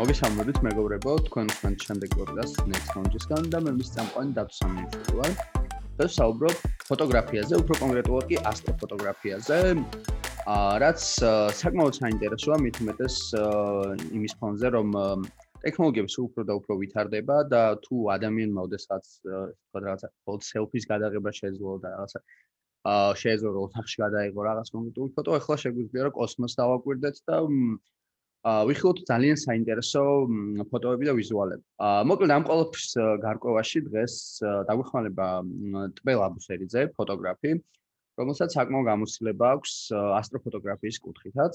მოგესალმებით მეგობრებო, თქვენ თქვენ შემდეგ პოდკასტ Next Launch-ისგან და მე მის წამყვანი სამიშვილი ვარ. და საუბრობ ფოტოგრაფიაზე, უფრო კონკრეტულად კი ასტროფოტოგრაფიაზე. აა რაც საკმაოდ საინტერესოა, მით უმეტეს იმის ფონზე, რომ ტექნოლოგიები სულ უფრო და უფრო ვითარდება და თუ ადამიანმა ოდესაც თქვა რაღაცა ფოტო სელფის გადაღება შეეძლო და რაღაცა აა შეეძლო ოთახში გადაიღო რაღაც კონკრეტული ფოტო, ახლა შეგვიძლია რომ კოსმოსს დავაკვირდეთ და ვიხილოთ ძალიან საინტერესო ფოტოები და ვიზუალები. მოკლედ ამ ყოველფრის გარკვევაში დღეს დაგვეხმარება ტბელ აბუსერიძე, ფოტოგრაფი, რომელსაც საკმაოდ გამოცდილება აქვს ასტროფოტოგრაფიის კუთხითაც.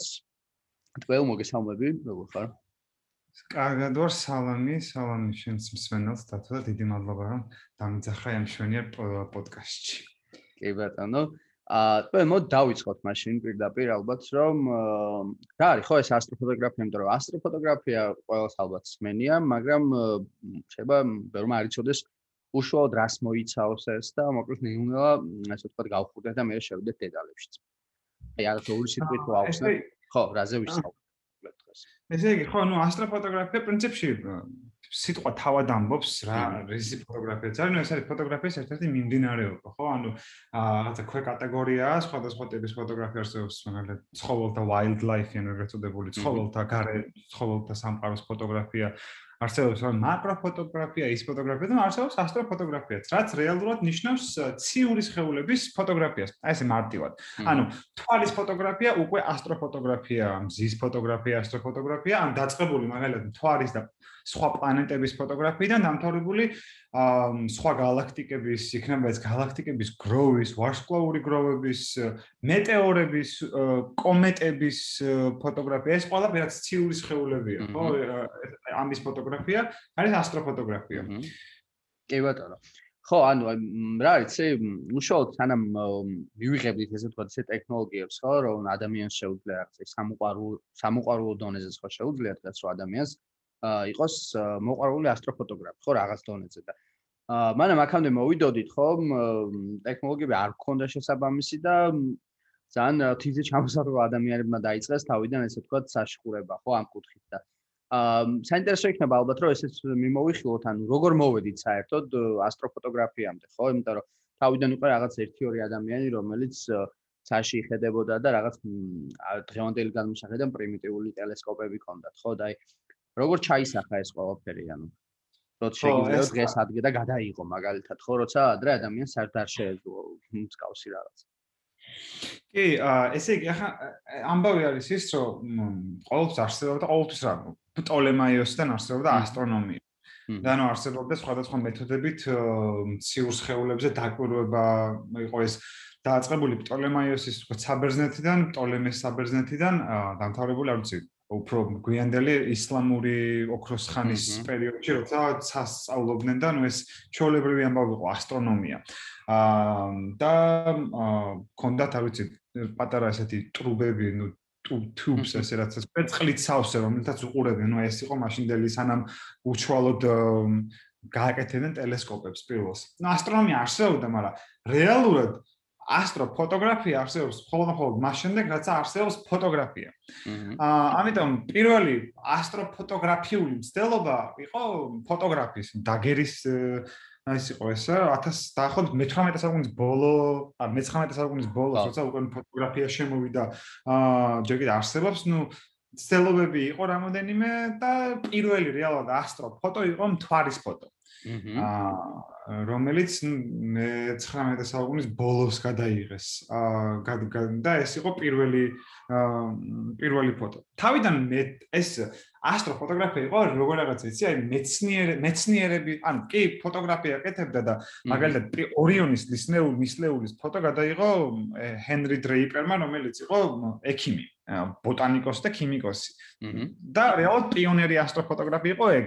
ტბელ მოგესალმები, როგორ ხარ? კარგად ვარ, სალამი, სალამი შენს მსმენელს, და დიდი მადლობა რომ დამიძახა ამ შვენიერ პოდკასტში. კი ბატონო. აა თქვენ მოდ დავიწყოთ მაშინ პირდაპირ ალბათ რომ რა არის? ხო ეს ასტროფოტოგრაფია იმიტომ რომ ასტროფოტოგრაფია ყოველს ალბათ სმენია მაგრამ შეიძლება ბევრმა არ იცოდეს უშუალოდ რას მოიცავს ეს და მოკლედ ნეუნელა ასე ვთქვათ გავხურდეთ და მე შევიდეთ დეტალებშიც. აი არა თორე სიტყვით ვაუხსნე ხო რაზე ვისაუბრებთ დღეს ესე იგი ხო ნუ ასტროფოტოგრაფია პრინციპში სიტყვა თავად ამბობს რა რისი ფოტოგრაფიაც არის, ნუ ეს არის ფოტოგრაფიის ერთ-ერთი მიმდინარეობა, ხო? ანუ რაღაცა ქვე კატეგორიაა, სხვადასხვა ტიპის ფოტოგრაფია არსებობს, მაგალითად, ცხოველთა wildlife-ი, ანუ ეგრეთ წოდებული ცხოველთა გარე ცხოველთა სამყაროს ფოტოგრაფია, არსებობს რა მაკროფოტოგრაფია, ის ფოტოგრაფია და არსებობს ასტროფოტოგრაფიაც, რაც რეალურად ნიშნავს ციური სხეულების ფოტოგრაფიას. აი ესე მარტივად. ანუ თვალის ფოტოგრაფია უკვე ასტროფოტოგრაფია, მზის ფოტოგრაფია, ასტროფოტოგრაფია, ან დაწყებული მაგალითად თვალის და სხვა პლანეტების ფოტოგრაფიიდან დამთავრებული სხვა galaktikების, იქნება ეს galaktikების გროვის, ვარსკვლავური გროვების, მეტეორების, კომეტების ფოტოგრაფია. ეს ყველა რაც ციური სხეულებია, ხო? ამის ფოტოგრაფია არის ასტროფოტოგრაფია. კი ბატონო. ხო, ანუ რა იცი, უშუალოდ თანამ მივიღებდით ესე თქვა ესე ტექნოლოგიებს, ხო, რომ ადამიანს შეუძლია რაღაცა სამოყვარულო სამოყვარულო დონეზე ხო შეუძლია დღეს რომ ადამიანს იყოს მოყვარული ასტროფოტოგრაფი, ხო, რაღაც დონეზე და აა მანამ აქამდე მოვიდოდით, ხო, ტექნოლოგიები არ გქონდა შესაბამისი და ძალიან თიძე ჩამოსაყრა ადამიანებმა დაიწყეს თავიდან ესე თქვა საშხურება, ხო, ამ კუთხით და აა საინტერესო იქნება ალბათ რომ ესეც მიმოვიხილოთ, ანუ როგორ მოვედით საერთოდ ასტროფოტოგრაფიამდე, ხო? იმიტომ რომ თავიდან იყო რაღაც 1-2 ადამიანი, რომელიც ცაში იხედებოდა და რაღაც დღევანდელი განმსახედან პრიმიტიული ტელესკოპები ჰქონდათ, ხო? და აი როგორ ჩაისახა ეს ყველაფერი, ანუ როცა შეგიძლია დღეს ადგე და გადაიღო მაგალითად, ხო, როცა ადრე ადამიანს არ შეეძლო მსკავსი რაღაც. კი, ესე იგი, ახლა ამბავი არის ის, რომ ყოველთვის არსებობდა ყოველთვის რა პტოლემაიოსთან არსებობდა ასტრონომია. და ანუ არსებობდა სხვადასხვა მეთოდებით ციურ სხეულებზე დაკვირვება, იყო ეს დააწყებული პტოლემაიოსის თქვა საბერძნეთიდან, პტოლემეს საბერძნეთიდან, დამთავრებული, არ ვიცი, უფრო გვიანდელი ისლამური ოქროს ხანის პერიოდში, როცა სასწავლობდნენ და ნუ ეს ჩოლებრივი ამბავი იყო ასტრონომია. აა და კონდათ, არ ვიცი, პატარა ესეთი ტრუბები, ნუ tubes ესე რაც ეს პერწყლით სავსე რომელთაც უყურებენ, ნუ ეს იყო მაშინდელი სანამ უშუალოდ გააკეთებდნენ ტელესკოპებს პირველს. ნუ ასტრონომია არსებობდა, მაგრამ რეალურად ასტროფოტოგრაფია არსებობს მხოლოდ მხოლოდ მას შემდეგ, რაც არსებობს ფოტოგრაფია. აა ამიტომ პირველი ასტროფოტოგრაფიული მცდელობა იყო ფოტოგრაფის დაგერის ის იყო ეს 1000 დაახლოებით მე-18 საუკუნის ბოლო, ა მე-19 საუკუნის ბოლოს, როცა უკვე ფოტოგრაფია შემოვიდა, აა ჯერ კიდევ არსებობს, ну ცდელობები იყო რამოდენიმე და პირველი რეალურად ასტროფოტო იყო მთვარის ფოტო. აა რომელიც მე-19 საუკუნის ბოლოს გადაიღეს. აა და ეს იყო პირველი პირველი ფოტო. თავიდან მე ეს ასტროფოტოგრაფია იყო როგორ რაღაცა იცი, აი მეცნიერ მეცნიერები, ანუ კი ფოტოგრაფია აკეთებდა და მაგალითად ორიონის ლისნეული მისლეულის ფოტო გადაიღო ჰენრი დრეიპერმა, რომელიც იყო ექიმი. ბოტანიკოსი და ქიმიკოსი. და რეალურად პიონერი ასტროფოტოგრაფი იყო ეგ.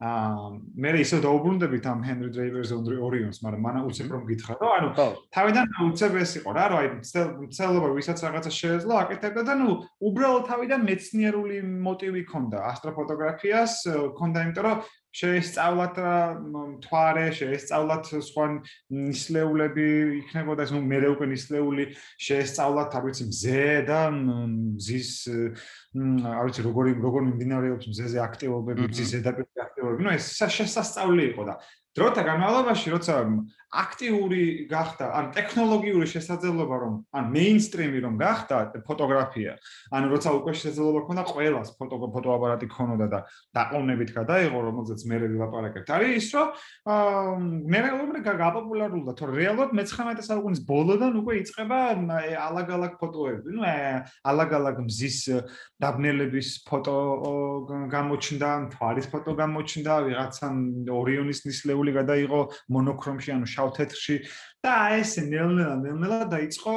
აა მე ისე დაუბრუნდებით ამ ჰენრი დრეიპერს ორიონს, მაგრამ მანა უცებ რომ გითხრა, რომ ანუ თავიდან უცებ ეს იყო რა, რომ აი ცელობა ვისაც რაღაცა შეეძლო აკეთებდა და ნუ უბრალოდ თავიდან მეცნიერული მოტივი ქონდა ასტროფოტოგრაფიას, ქონდა იმიტომ რომ შეესწავლათ მთვარე, შეესწავლათ სხვა ნისლეულები, იქნებოდა ეს ნუ მე უკვე ნისლეული შეესწავლათ, არ ვიცი, მზე და მზის არ ვიცი როგორი როგორ მიმდინარეობს მზეზე აქტივობები, მზის ზედაპირი აქტივობები. ნუ ეს შესასწავლი იყო და დროთა განმავლობაში როცა აქტიური გახდა, ან ტექნოლოგიური შესაძლებლობა რომ ან მეინსტრიმი რომ გახდა ფოტოგრაფია, ან როცა უკვე შესაძლებლობა ქონდა ყველას ფოტო ფოტოაპარატი ქონოდა და დაყოვნებით გადაიღო, რომელზეც მე ვილაპარაკებთ. არის ის რომ აა მე რეალურად გაპოპულარულდა, თორე რეალურად მე-19 საუკუნის ბოლოდან უკვე იწყება ალაგ-ალაგ ფოტოები. ნუ ალაგ-ალაგ მზის დაბნელების ფოტო გამოჩნდა, თვალის ფოტო გამოჩნდა, ვიღაცა ორიონის ნისლეული გადაიღო მონოქრომში, ანუ შავ თეთრში და ეს ნელ-ნელა ნელ-ნელა დაიწყო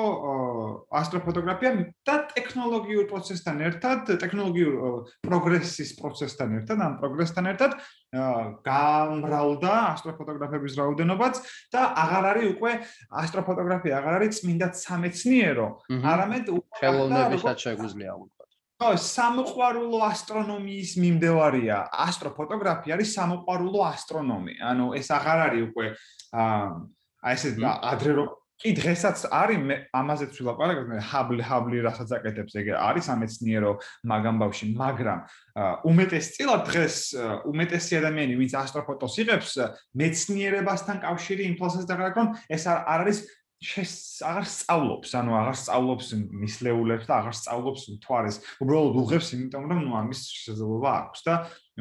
ასტროფოტოგრაფია და ტექნოლოგიურ პროცესთან ერთად, ტექნოლოგიურ პროგრესის პროცესთან ერთად, ამ პროგრესთან ერთად გამრავლდა ასტროფოტოგრაფების რაოდენობაც და აღარ არის უკვე ასტროფოტოგრაფია, აღარ არის წმინდა სამეცნიერო, არამედ უკვე ხელოვნებისაც შეგვიძლია ვთქვათ. ხო, სამოყვარულო ასტრონომიის მიმდევარია. ასტროფოტოგრაფია არის სამოყვარულო ასტრონომი. ანუ ეს აღარ არის უკვე აა ესე ადრე რომ კი დღესაც არის მე ამაზეც ვილაპარაკებ მე ჰაბლი ჰაბლი რასაც აკეთებს ეგ არის ამეცნიერო მაგამ ბავში მაგრამ უმეტესწილად დღეს უმეტესი ადამიანი ვინც ასტროფოტოს იღებს მეცნიერებასთან კავშირი იმ თვალსაზრისით რომ ეს არ არის აღარ სწავლობს, ანუ აღარ სწავლობს მისლეულებს და აღარ სწავლობს მთვარეს. უბრალოდ უღებს, იმიტომ რომ ნუ ამის შესაძლებლობა აქვს და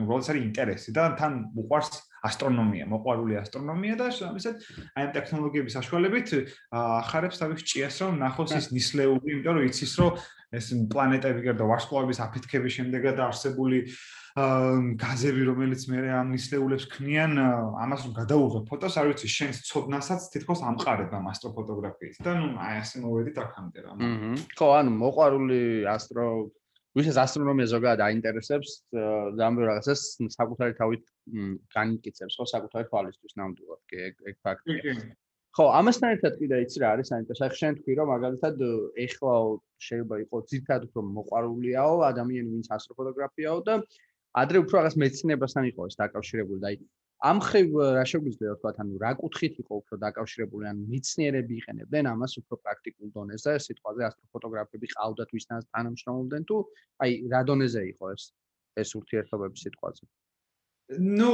უბრალოდ არის ინტერესი და თან უყვარს ასტრონომია, მოყვარული ასტრონომია და შესაბამისად აი ამ ტექნოლოგიების საშუალებით ახარებს თავის ჭიას რომ ნახოს ის ნისლეული, იმიტომ რომ იცის რომ ეს პლანეტები გარდა ვარსკვლავების აფეთქების შემდეგად არსებული გაზები, რომელიც მე ამ ნისლეულებს ქმნიან, ამას რომ გადაუღე ფოტოს, არ ვიცი, შენს ცოდნასაც თითქოს ამყარება ასტროფოტოგრაფიით და ნუ აი ასე მოვედით აქამდე რა. ხო, ანუ მოყარული ასტრო ვისაც ასტრონომია ზოგადად აინტერესებს, რამე რაღაცას საკუთარი თავით განიკიცებს, ხო, საკუთარი თვალისთვის ნამდვილად კი ეგ ეგ ფაქტია. ხო, ამასთან ერთად კიდე იცი რა არის საინტერესო. ახლა შენ თქვი რომ მაგალითად ეხლა შეიძლება იყოს ძირთად უფრო მოყვარულიაო ადამიანი, ვინც ასტროფოტოგრაფიაო და ადრე უფრო რაღაც მეცნიერებასთან იყო ეს დაკავშირებული და აი ამ ხრივ რა შეგვიძლია ვთქვა, ანუ რა კუთხით იყო უფრო დაკავშირებული, ანუ მეცნიერები იყენებდნენ ამას უფრო პრაქტიკულ დონეზე, სიტყვაზე ასტროფოტოგრაფები ყავდათ ვისთანაც თანამშრომლობდნენ თუ აი რა დონეზე იყო ეს ეს ურთიერთობები სიტყვაზე? ну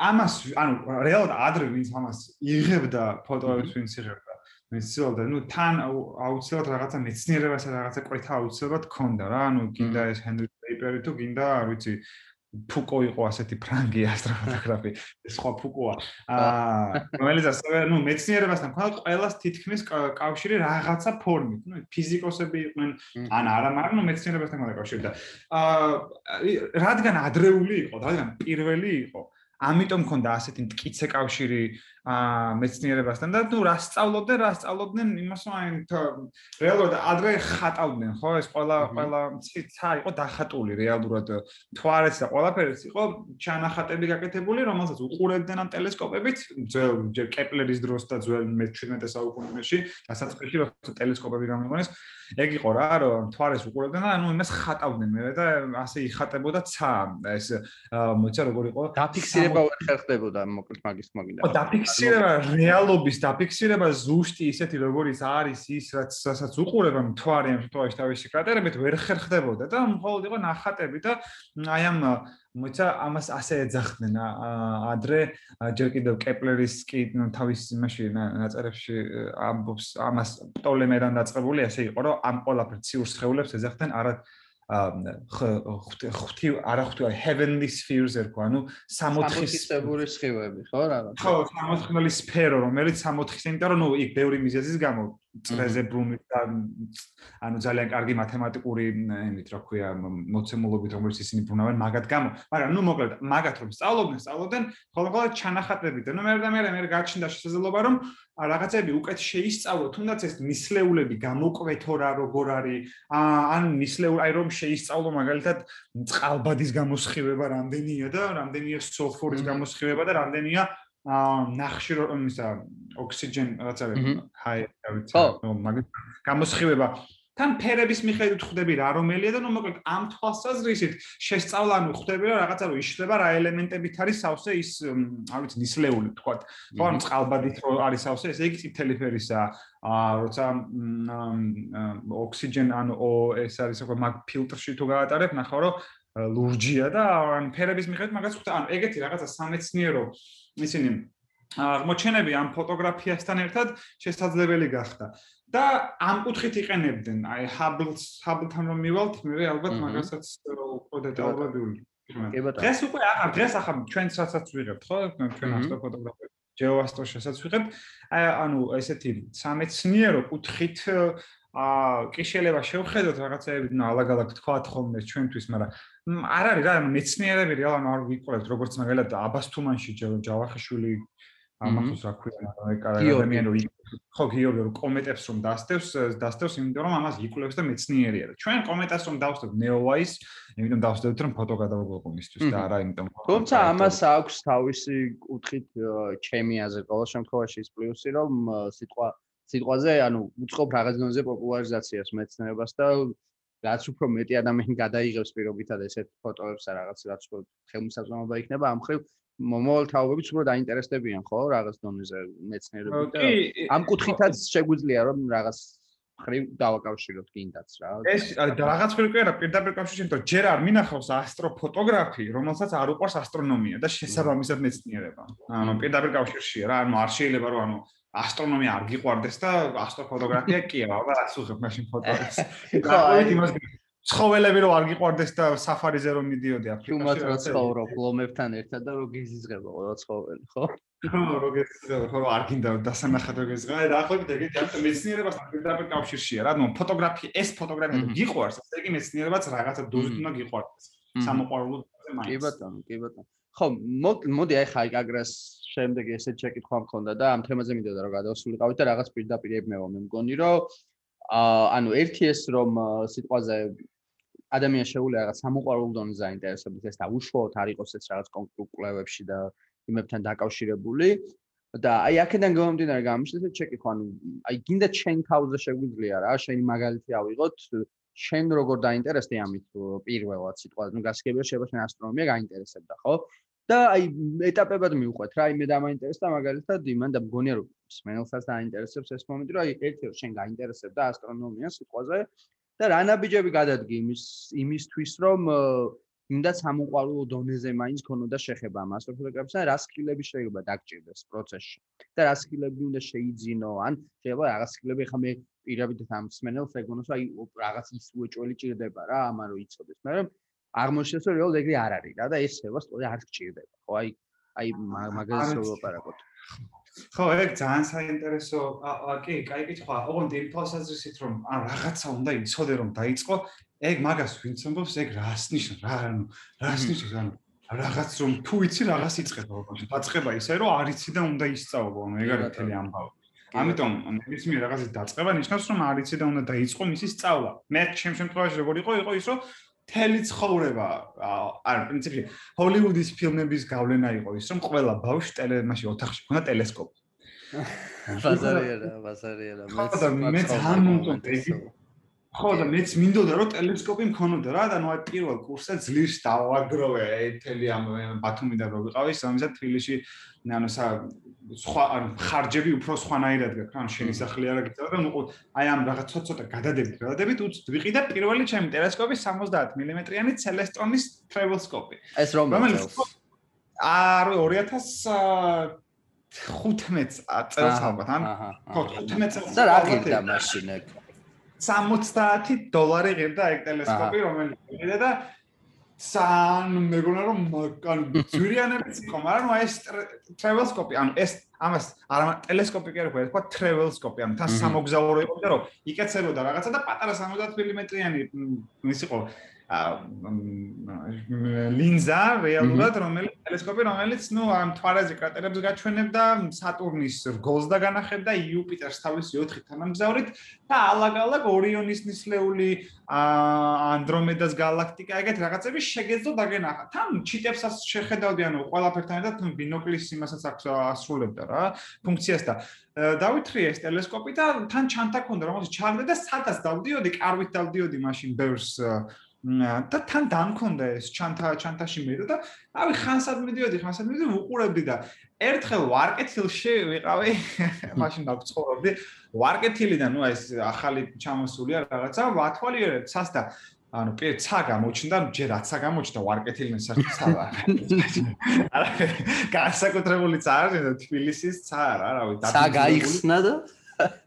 ამას ანუ რეალურად ადრე ვინც ამას იღებდა ფოტოებს ვინც იღებდა ვინც ცდილობდა ну თან აუცილებლად რაღაცა მეცნიერებასა რაღაცა ყვეთა აუცილებლად ქონდა რა ანუ გინდა ეს ჰენრი პეიპერი თუ გინდა არ ვიცი ფუკო იყო ასეთი ფრანგი ასტროფოტოგრაფი, სხვა ფუკოა. აა, რომელიც ასევე, ну, მეცნიერებასთან ქონდა ყველას თითქმის კავშირი რაღაცა ფორმით. ну, ფიზიკოსები იყვნენ, ან არა, მაგრამ ну, მეცნიერებასთან ქონდა კავშირი და აა, რადგან ადრეული იყო, რადგან პირველი იყო, ამიტომ ქონდა ასეთი მткиცე კავშირი აა მეცნიერებასთან და ნუ რა სწავლობდნენ, რა სწავლობდნენ იმას რომ აი რეალურად ადრე ხატავდნენ, ხო, ეს ყველა ყველა ცა იყო დახატული რეალურად. თვარეც და ყველაფერიც იყო ჩანახატები გაკეთებული, რომელსაც უყურებდნენ ამ ტელესკოპებით, ძველ კეპლერის დროს და ძველ მე-17 საუკუნეში, დასაწყისში როცა ტელესკოპები გამოიყენეს, ეგ იყო რა, რომ თვარეს უყურებდნენ და ანუ იმას ხატავდნენ მე და ასე იხატებოდა ცა ეს მოიცა როგორ იყო? დაფიქსირება ვერ ხერხდებოდა მოკლედ მაგის მაგინდა. ო დაფიქსირება რეალობის დაფიქსირება ზუსტი ისეთი როგორიც არის ის რაც რასაც უყურებ ამ თვარი ამ შემთხვევაში თავისი კრატერებით ვერ ხერხდებოდა და მხოლოდ იყო ნახატები და აი ამ მოიცა ამას ასე ეძახდნენ ადრე ჯერ კიდევ კეპლერის კი თავის იმაში ნაწერებში ამბობს ამას პტოლემედან დაწყებული ასე იყო რომ ამ ყველაფერ ციურ სხეულებს ეძახდნენ არა ხვთი არა ხვთი heavenly spheres ერქვა ანუ სამოთხისებური სხივები ხო რაღაც ხო სამოთხმელი სფერო რომელიც სამოთხის იმიტომ რომ ნუ იქ ბევრი მიზეზის გამო წრეზე ბრუნვით და ანუ ძალიან კარგი მათემატიკური იმით რა ქვია მოცემულობით რომელიც ისინი ბრუნავენ მაგათ გამო. მაგრამ ნუ მოკლედ მაგათ რომ სწავლობდნენ სწავლობდნენ ხოლმე ჩანახატებით და ნუ მე და მე მე გაჩნდა შესაძლებლობა რომ რაღაცები უკეთ შეისწავლო თუნდაც ეს ნისლეულები გამოკვეთო რა როგორ არის. ან ნისლეულ აი რომ შეისწავლო მაგალითად წყალბადის გამოსხივება რამდენია და რამდენია სულფურის გამოსხივება და რამდენია აა ნახშირ ისა ოქსიჯენ რაღაცა ჰაი რა ვიცი მაგ გამოსხივება. თან ფერების მიხედვით ხვდები რა რომელია და ნუ მოკლედ ამ თვალსაზრისით შესწავლანუ ხვდები რომ რაღაცა რო იშლება რა ელემენტებით არის სავსე ის არ ვიცი ნისლეული თქვა ხო ანუ წყალბადით რო არის სავსე ესე იგი წითელი ფერისა ა როცა ოქსიჯენ ანუ ეს არის უკვე მაგ ფილტრში თუ გაატარებ ნახავ რომ ლურჯია და ან ფერების მიხედვით მაგას ხვდა ანუ ეგეთი რაღაცა სამეცნიერო ისინი აღმოჩენები ამ ფოტოგრაფიასთან ერთად შესაძლებელი გახდა. და ამ კუთხით იყენებდნენ. აი ჰაბლს ჰაბლთან რომ მივალთ მე ალბათ მაგასაც უფრო დეტალურად დღეს უკვე ახლა დღეს ახლა ჩვენ სასაც ვიღებთ ხო? ჩვენ ასტროფოტოგრაფები ჯეოასტროშასაც ვიღებთ. აი ანუ ესეთი სამეცნიერო კუთხით აა კი შეიძლება შევხედოთ რაღაცეები ნუ ალაგ-ალაგ თქვათ ხოლმე ჩვენთვის მაგრამ არ არის რა მეცნიერები რეალურად არ ვიყურებთ როგორც მაგალითად აბას თუმანში ჯავახიშვილი ამას რა ქვია ადამიანი რომ ხო გიორგი რომ კომენტებს რომ დასდევს დასდევს იმიტომ რომ ამას იკვლევს და მეცნიერია და ჩვენ კომენტას რომ დავსდევთ ნეოვაის იმიტომ დავსდევთ რომ ფოტო გადავაგვიყო მისთვის და არა იმიტომ თუმცა ამას აქვს თავისი კუთხით ჩემი აზრი ყოველ შემთხვევაში ის პლუსი რომ სიტყვა სიტყვაზე ანუ უწყობ რაღაც დონეზე პოპულარიზაციას მეცნიერებას და რაც უფრო მეტი ადამიანი გადაიღებს პირობითად ესეთ ფოტოებს და რაღაც რაც უფრო ხელმისაწვდომობა იქნება ამ ხრივ მომავალ თაობებიც უფრო დაინტერესდებიან ხო? რაღაც დონეზე მეცნიერებით და ამ კუთხითაც შეგვიძლია რომ რაღაც ხრი დავაკავშიროთ კიდაც რა. ეს რაღაც ხრი კი არა პირდაპირ კავშირში იმიტომ ჯერ არ მინახავს ასტროფოტოგრაფი რომელსაც არ უყვარს ასტრონომია და შესაბამისად მეცნიერება. ანუ პირდაპირ კავშირშია რა ანუ არ შეიძლება რომ ანუ ასტრონომია არ გიყვარდეს და ასტროფოტოგრაფია კი არა და რაც უღებ მაშინ ფოტოებს ხო აი იმას ცხოველები რო არ გიყვარდეს და საფარიზე რომ მიდიოდი აფრიკაში. თუმცა რო ცხოვრობ ლომებთან ერთად და რო გიზიზღება ყველა ცხოველი, ხო? ხო, რო გიზიზღება, ხო, არ გინდა დასანახად რო გიზღება. და ახლა კიდე ამ მეცნიერებასთან პირდაპირ კავშირშია რა, ნუ ფოტოგრაფია, ეს ფოტოგრაფია გიყვარს, ასე იგი მეცნიერებაც რაღაცა დოზით უნდა გიყვარდეს. სამოყვარულო მაინც. კი ბატონო, კი ბატონო. ხო, მოდი აი ხა იგაგრას შემდეგ ესეთ შეკითხვა მქონდა და ამ თემაზე მინდოდა რომ გადავსულიყავით და რაღაც პირდაპირ ებმევა. მე მგონი რომ ანუ ერთი ეს რომ სიტყვაზე ადამიანს შეუძლია რაღაც სამოყვარულო დონეზე დაინტერესებდეს ეს და უშუალოდ არ იყოს ეს რაღაც კონკრეტულ კვლევებში და იმებთან დაკავშირებული. და აი აქედან გამომდინარე გამიშლეთ შეკითხვა ანუ აი გინდა ჩენ თავზე შეგვიძლია რა შენი მაგალითი ავიღოთ შენ როგორ დაინტერესდი ამით პირველად სიტყვა ნუ გასაგებია შეიძლება შენ ასტრონომია გაინტერესებდა ხო და აი ეტაპებად მიუყვეთ რა აი მე დამაინტერესდა მაგალითად იმან და მგონია რომ სმენელსაც დაინტერესებს ეს მომენტი რომ აი ერთი რომ შენ გაინტერესებდა ასტრონომია სიტყვაზე და რა ნაბიჯები გადადგი იმის იმისთვის რომ იმდა სამოყვარულო დონეზე მაინც ქონოდა შეხება ამ ასტროფოტოგრაფიასთან რა სკილები შეიძლება დაგჭირდეს პროცესში და რა სკილები უნდა შეიძინო. ან შეიძლება რა სკილები ხა მე პირაბით ამ სმენელს ეგონოს აი რაღაც ის უეჭველი ჭირდება რა ამან რომ იცოდეს მაგრამ აღმოჩნდეს რომ რეალურად ეგრე არ არის რა და ეს შევა სწორედ არ გჭირდება ხო აი აი მაგაზე ვაპარაკოთ ხო, ეგ ძალიან საინტერესო. აა კი, კაი კითხვა. ოღონდ იმ თვალსაზრისით რომ ან რაღაცა უნდა იცოდე რომ დაიწყო, ეგ მაგას ვინც ამბობს, ეგ რას ნიშნავს? რა ანუ რას ნიშნავს? ანუ რაღაც რომ თუ იცი რაღაც იწყება, ოღონდ დაწყება ისე რომ არ იცი და უნდა ისწავლო, ანუ ეგ არის თელი ამბავი. ამიტომ ნებისმიერ რაღაცის დაწყება ნიშნავს რომ არ იცი და უნდა დაიწყო მისი სწავლა. მე ჩემ შემთხვევაში როგორ იყო, იყო ის რომ თელი ცხოვრება არ პრინციპში ჰოლივუდის ფილმების გავლენა იყო ის რომ ყველა ბავშვი ტელემაში ოთახში ქონდა ტელესკოპი. ბაზარია რა ბაზარია რა მე ხო მე ძალიან მომწონდა ეს ხო და მეც მინდოდა რომ ტელესკოპი მქონოდა რა და ნუ აი პირველ კურსზე ძლიერს დავაგროვე აი თელი ამ ბათუმიდან რო ვიყავი სამიზად თბილისში ანუ სა სხვა ანუ ხარჯები უფრო სხვანაირად გაქვს ანუ შენი სახლი არა გიწევა და ნუ აი ამ რაღაც ცოტა-ცოტა გადადებით გადადებით უც ვიყიდა პირველი ჩემი ტელესკოპი 70 მმ-იანი ცელესტონის ტრეველსკოპი ეს რომელიც აა 2015 წელს ალბათ ან ხო 15 წელს და რა გინდა მაშინ ეგ 70 დოლარი ღირდა ეგ ტელესკოპი რომელიც ღირდა და სან მეგონა რომ ან ძვირიანებიც იყო მაგრამ ნუ ეს ტრეველსკოპი ანუ ეს ამას არა ტელესკოპი კი არ ხო თქვა ტრეველსკოპი ანუ თან სამოგზაურო იყო და რომ იკეცებოდა რაღაცა და პატარა 70 მმ-იანი ის იყო ლინზა რეალურად რომელიც ტელესკოპი რომელიც ნუ ამ თვარეზე კრატერებს გაჩვენებდა სატურნის რგოლს და განახებდა იუპიტერს თავისი 4 თანამგზავრით და ალაგ-ალაგ ორიონის ნისლეული ანდრომედას გალაქტიკა ეგეთ რაღაცები შეგეძლო დაგენახა. თან ჩიტებსაც შეხედავდი ანუ ყველაფერთან ერთად ბინოკლის იმასაც აქვს ასრულებდა რა ფუნქციას და დავითხრია ეს ტელესკოპი და თან ჩანთა ქონდა რომელიც ჩაგდა და სადაც დავდიოდი კარვით დავდიოდი მაშინ ბევრს და თან დამქონდა ეს ჩანთა ჩანთაში მე და რავი ხანსად მიდიოდი ხანსად მიდიოდი უყურებდი და ერთხელ ვარკეთილში ვიყავი მაშინ დავცხოვრობდი. ვარკეთილიდან ნუ ეს ახალი ჩამოსულია რაღაცა ვათვალიერებ ცას და ანუ პირ ცა გამოჩნდა ჯერ რაცა გამოჩნდა ვარკეთილიდან საერთოდ არა განსაკუთრებული ცა არის თბილისის ცა რა რავი და ცა გაიხსნა და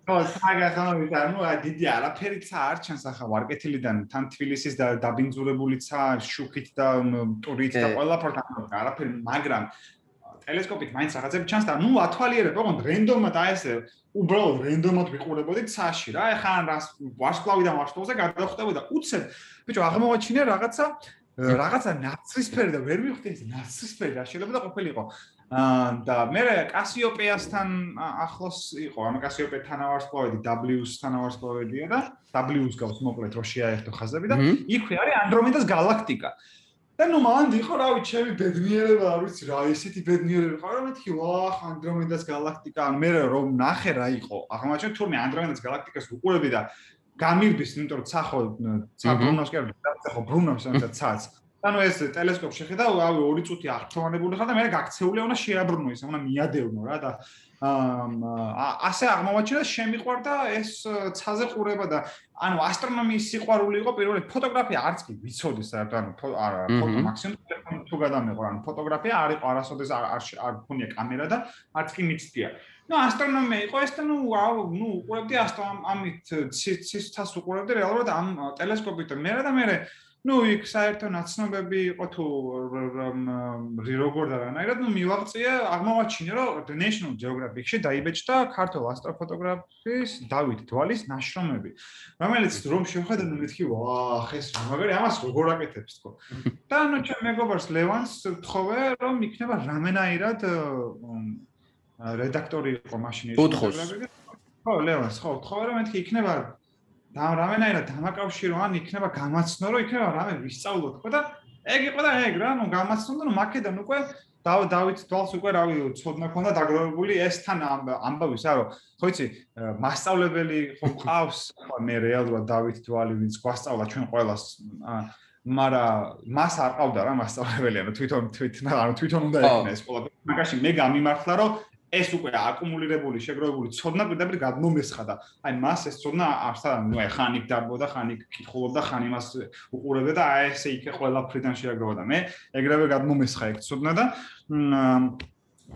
ნო, საგა ხომ და ნუ დიდი არაფერი ცა არ ჩანს ახლა ვარკეთილიდან თან თბილისის და დაბინძურებული ცა შუქით და ტურით და ყველაფერთან არაფერი მაგრამ ტელესკოპით მაინც რაღაცები ჩანს და ნუ ათვალიერებ ოღონდ რენდომად აი ესე უბრალოდ რენდომად ვიყურებოდი ცაში რა ეხა რას ვარსკვლავიდან ვარსკვლავზე გადავხვდებოდი და უცებ. ბიჭო აღმოაჩინე რაღაცა რაღაცა ნაცრისფერი და ვერ მივხვდი ეს ნაცრისფერი რა შეიძლება და ყოფილიყო და მე კასიოპეასთან ახლოს იყო, ანუ კასიოპე თანავარსკვლავედი W-ს თანავარსკვლავედია და W-ს გავს მოკლედ რო შეაერთო ხაზები და იქვე არის ანდრომედას გალაქტიკა. და ნუ მანდ იყო, რა ვიცი, ჩემი ბედნიერება, არ ვიცი რა, ისეთი ბედნიერება ხო, რომ მეთქი, ვაახ, ანდრომედას გალაქტიკა, ან მე რომ ნახე რა იყო, აღმოჩენ თურმე ანდრომედას გალაქტიკას უყურები და გამირბის, იმიტომ რომ ცახო, ცაბრუნოს კი არ ვიცი, ბრუნოს ამასაც ცაც. ანუ ეს ტელესკოპ შეხედა, რავი, ორი წუთი აღფრთოვანებული ხარ და მე გაქცეულია უნდა შეაბრუნო ის, უნდა მიადევნო რა და აა ასე აღმოვაჩინა შემიყვარდა ეს ცაზე ყურება და ანუ ასტრონომიის სიყვარული იყო პირველი ფოტოგრაფია არც კი ვიცოდი საერთოდ ანუ არა ფოტო მაქსიმუმ ტელეფონი თუ გადამეყო ანუ ფოტოგრაფია არ იყო არასოდეს არ არ ქონია კამერა და არც კი მიცდია ну астрономия იყო ეს და ну ну უყურებდი ასტრონ ამით ცის ცას უყურებდი რეალურად ამ ტელესკოპით და მე და მე ну იქ საერთო ნაცნობები იყო თუ როგორ და რანაირად ну მივაღწია აღმოვაჩინე რომ the national geographic-ში დაიბეჭდა ქართულ ასტროფოტოგრაფის დავით დვალის ნაშრომები რომელიც რომ შევხედე ну მეთქი ვაახ ეს მაგარი ამას როგორ აკეთებს თქო და ну ჩემ მეგობარს ლევანს თხოვე რომ იქნება რამენაირად რედაქტორი იყო მაშინ ის ხო ლევანს ხო თხოვე რომ მეთქი იქნება და რამენაირად დამაკავშირო ან იქნება გამაცნო რომ იქნება რამე ვისწავლო თქო და ეგ იყო და ეგ რა ნუ გამაცნო და ნუ მაკედან უკვე დავით თვალს უკვე რავი ცოდნა ქონდა დაგროვებული ეს თან ამბავის რა რომ ხო იცი მასწავლებელი ხო ყავს მე რეალურად დავით თვალი ვინც გვასწავლა ჩვენ ყოველას მარა მას არ ყავდა რა მასწავლებელი ანუ თვითონ თვითონ ანუ თვითონ უნდა ექნა ეს სკოლა მაგაში მე გამიმართლა რომ ეს უკვე აკუმულირებული შეგროვებული ცოდნა პირდაპირ გადმომესხა და აი მას ეს ცოდნა არსა ნუ აი ხანი დაბოდა ხანი კითხულობდა ხანი მას უყურებდა და აი ესე იქე ყველა ფრიდან შეაგროვა და მე ეგრევე გადმომესხა ეგ ცოდნა და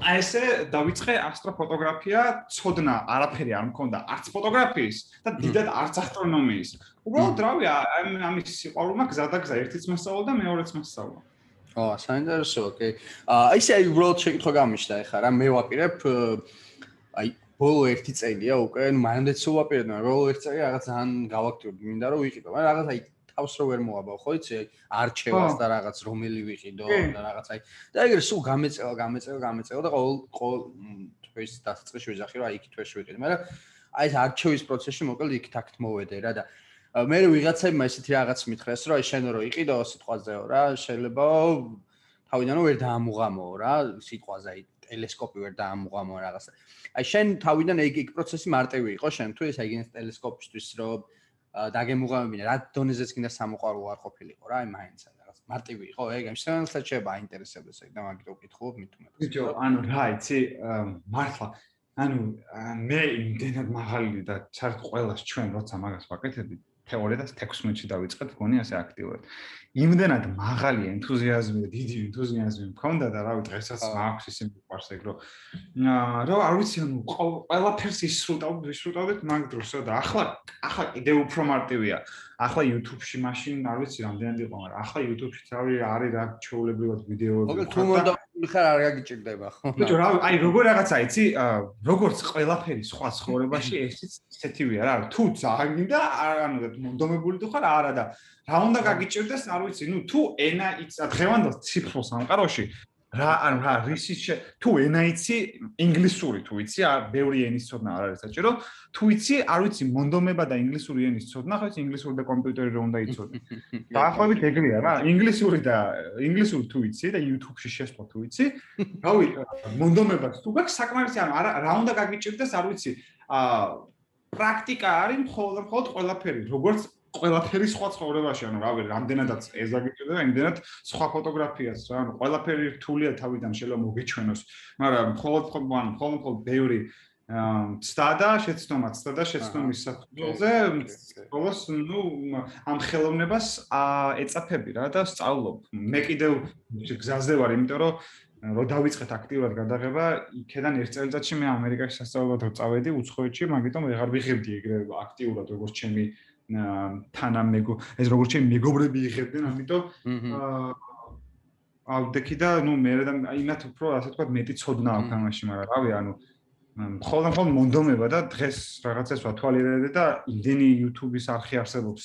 აი ესე დავიწყე ასტროფოტოგრაფია ცოდნა არაფერი არ მქონდა. არც ფოტოგრაფიის და დიდად არც ასტრონომიის. უბრალოდ რავი ამის სიყვარულმა გზა და გზა ერთიც მასწავლა და მეორეც მასწავლა ო, საინტერესოა, კი. აა ისე აი უბრალოდ შეკითხვა გამიშდა ეხლა რა, მე ვაპირებ აი ბოლო ერთი წელია უკვე, მანამდე სულ ვაპირებ, მაგრამ ბოლო ერთი წელი რაღაც ძალიან გავაქტიურდი, მინდა რომ ვიყიდო, მაგრამ რაღაც აი თავს რო ვერ მოაბავ, ხო იცი, არჩევას და რაღაც რომელი ვიყიდო და რაღაც აი და ეგრე სულ გამეწევა, გამეწევა, გამეწევა და ყოველ ყოველ თვეს დასაწყისში ვიზახი რომ აი იქ თვეში ვიყიდე, მაგრამ აი ეს არჩევის პროცესში მოკლედ იქ თაქტ მოვედე რა და მე ვიღაცებმა ესეთი რაღაც მითხრეს, რომ აი შენო რო იყიდო სიტყვაზეო რა, შეიძლება თავიდანო ვერ დაამუღამოო რა, სიტყვაზე აი ტელესკოპი ვერ დაამუღამოო რაღაცა. აი შენ თავიდან ეგ ეგ პროცესი მარტივი იყო შენ თუ ეს აგინეს ტელესკოპისთვის რომ დაგემუღამებინა, რა დონეზეც კიდე სამოყარო არ ყოფილიყო რა, აი მაინც რაღაც მარტივი იყო ეგ, ამ შემთხვევაში შეიძლება აინტერესებდეს ეგ და მაგით უკითხულობ მithumet. ბიჭო, ანუ რა იცი, მართლა ანუ მე იმდენად მაღალი და ჩართ ყველას ჩვენ როცა მაგას ვაკეთებდით 2016-ში დავიწყეთ, მგონი ასე აქტიურად. იმდენად მაღალი ენთუზიაზმი და დიდი ენთუზიაზმი მქონდა და რავი, დღესაც მაქვს ისე მიყვარს ეგ რომ რომ არ ვიცი, ანუ ყველაფერს ისრუტავ, ვისრუტავდით მაგ დროს რა და ახლა ახლა კიდევ უფრო მარტივია. ახლა YouTube-ში მაშინ არ ვიცი რამდენად იყო, მაგრამ ახლა YouTube-ში თავი არის რა ჩაულებრივად ვიდეოები. ოკეი, თუ მოდა ხარ არ გაგიჭირდება ხო? ბიჭო, რა აი როგორ რაღაცა იცი, როგორც ყველაფერი სხვა ცხოვრებაში ესეც ისეთივეა რა, თუ ძალიან გინდა ანუ მონდომებული თუ ხარ არა და რა უნდა გაგიჭირდეს, არ ვიცი, ნუ თუ ენა იცი დღევანდელ ციფრულ სამყაროში რა ანუ რა რისი თუ ენა იცი ინგლისური თუ იცი არ ბევრი ენის ცოდნა არ არის საჭირო თუ იცი არ ვიცი მონდომება და ინგლისური ენის ცოდნა ხო იცი ინგლისური და კომპიუტერი რო უნდა იცოდე დაახლოებით ეგრეა რა ინგლისური და ინგლისური თუ იცი და YouTube-ში შესვლა თუ იცი რავი მონდომება თუ გაქვს საკმარისი ანუ რა უნდა გაგიჭირდეს არ ვიცი. ა პრაქტიკა არის მხოლოდ მხოლოდ ყველაფერი როგორც ყველაფერი სხვა ცხოვრებაში, ანუ რავი, რამდენადაც ეზაგიჭირდება, იმდენად სხვა ფოტოგრაფიას, რა, ანუ ყველაფერი რთულია თავიდან შეიძლება მოგეჩვენოს, მაგრამ მხოლოდ ანუ მხოლოდ მხოლოდ ბევრი ცდადა, შეცდომა, ცდადა, შეცდომის საფუძველზე, ყოველს ნუ ამ ხელოვნებას ეწაფები რა და სწავლობ. მე კიდევ გზაზე ვარ, იმიტომ რომ რო დავიწყეთ აქტიურად გადაღება, იქიდან ერთ წელიწადში მე ამერიკაში სასწავლებლად რო წავედი უცხოეთში, მაგრამ ვეღარ ვიღებდი ეგრე აქტიურად როგორც ჩემი თანამეგო ეს როგორც ჩემი მეგობრები იღებდნენ ამიტომ აა ავდექი და ნუ მე და იმათ უფრო ასე თქვა მეტი ცოდნა აქვს ამაში მაგრამ რავი ანუ მხოლოდ მხოლოდ მონდომება და დღეს რაღაცას ვათვალიერებდი და იმდენი YouTube-ის არხი არსებობს